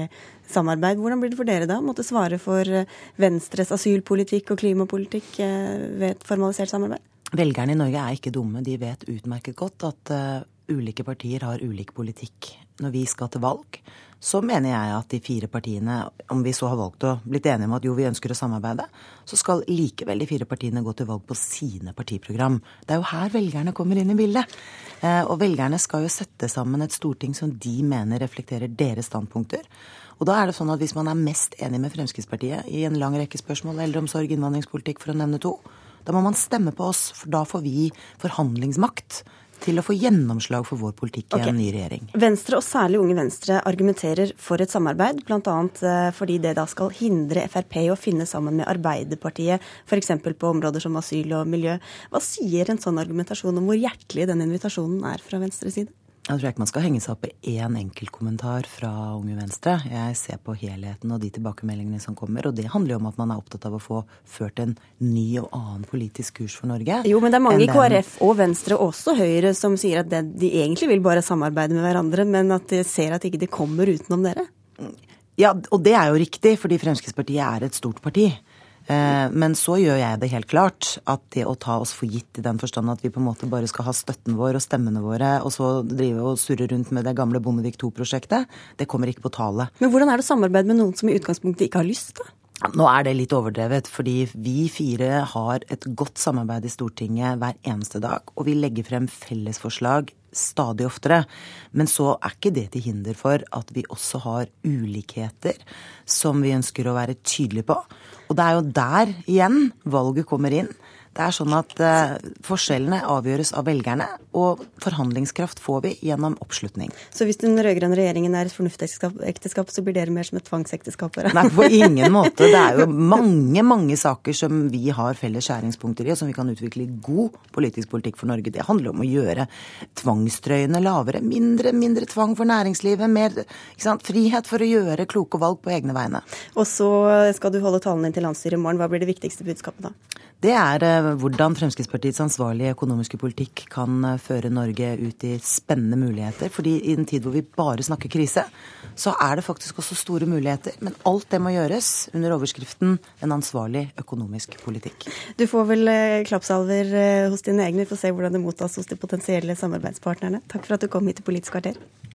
samarbeid. Hvordan blir det for dere da? Måtte svare for eh, Venstres asylpolitikk og klimapolitikk eh, ved et formalisert samarbeid?
Velgerne i Norge er ikke dumme. De vet utmerket godt at uh, ulike partier har ulik politikk. Når vi skal til valg, så mener jeg at de fire partiene, om vi så har valgt å blitt enige om at jo, vi ønsker å samarbeide, så skal likevel de fire partiene gå til valg på sine partiprogram. Det er jo her velgerne kommer inn i bildet. Uh, og velgerne skal jo sette sammen et storting som de mener reflekterer deres standpunkter. Og da er det sånn at hvis man er mest enig med Fremskrittspartiet i en lang rekke spørsmål, eldreomsorg, innvandringspolitikk for å nevne to, Da må man stemme på oss, for da får vi forhandlingsmakt til å få gjennomslag for vår politikk i okay. en ny regjering.
Venstre, og særlig Unge Venstre, argumenterer for et samarbeid, bl.a. Eh, fordi det da skal hindre Frp å finne sammen med Arbeiderpartiet, f.eks. på områder som asyl og miljø. Hva sier en sånn argumentasjon om hvor hjertelig den invitasjonen er fra Venstres side?
Jeg tror ikke man skal henge seg opp i én enkeltkommentar fra Unge Venstre. Jeg ser på helheten og de tilbakemeldingene som kommer, og det handler jo om at man er opptatt av å få ført en ny og annen politisk kurs for Norge.
Jo, men det er mange i KrF og Venstre, og også Høyre, som sier at det, de egentlig vil bare samarbeide med hverandre, men at de ser at ikke de kommer utenom dere.
Ja, og det er jo riktig, fordi Fremskrittspartiet er et stort parti. Eh, men så gjør jeg det helt klart at det å ta oss for gitt i den forstand at vi på en måte bare skal ha støtten vår og stemmene våre, og så drive og surre rundt med det gamle Bondevik II-prosjektet, det kommer ikke på tale.
Men hvordan er det å samarbeide med noen som i utgangspunktet ikke har lyst, da?
Nå er det litt overdrevet, fordi vi fire har et godt samarbeid i Stortinget hver eneste dag. Og vi legger frem fellesforslag stadig oftere. Men så er ikke det til hinder for at vi også har ulikheter som vi ønsker å være tydelige på. Og det er jo der igjen valget kommer inn. Det er sånn at uh, forskjellene avgjøres av velgerne, og forhandlingskraft får vi gjennom oppslutning.
Så hvis den rød-grønne regjeringen er et fornuftsekteskap, så blir dere mer som et tvangsekteskap?
Nei, på ingen (laughs) måte. Det er jo mange, mange saker som vi har felles skjæringspunkter i, og som vi kan utvikle god politisk politikk for Norge. Det handler om å gjøre tvangstrøyene lavere. Mindre, mindre tvang for næringslivet. Mer frihet for å gjøre kloke valg på egne vegne.
Og så skal du holde talen din til landsstyret i morgen. Hva blir det viktigste budskapet da?
Det er eh, hvordan Fremskrittspartiets ansvarlige økonomiske politikk kan eh, føre Norge ut i spennende muligheter. Fordi i en tid hvor vi bare snakker krise, så er det faktisk også store muligheter. Men alt det må gjøres under overskriften en ansvarlig økonomisk politikk.
Du får vel eh, klappsalver hos dine egne. Vi får se hvordan det mottas hos de potensielle samarbeidspartnerne. Takk for at du kom hit til Politisk kvarter.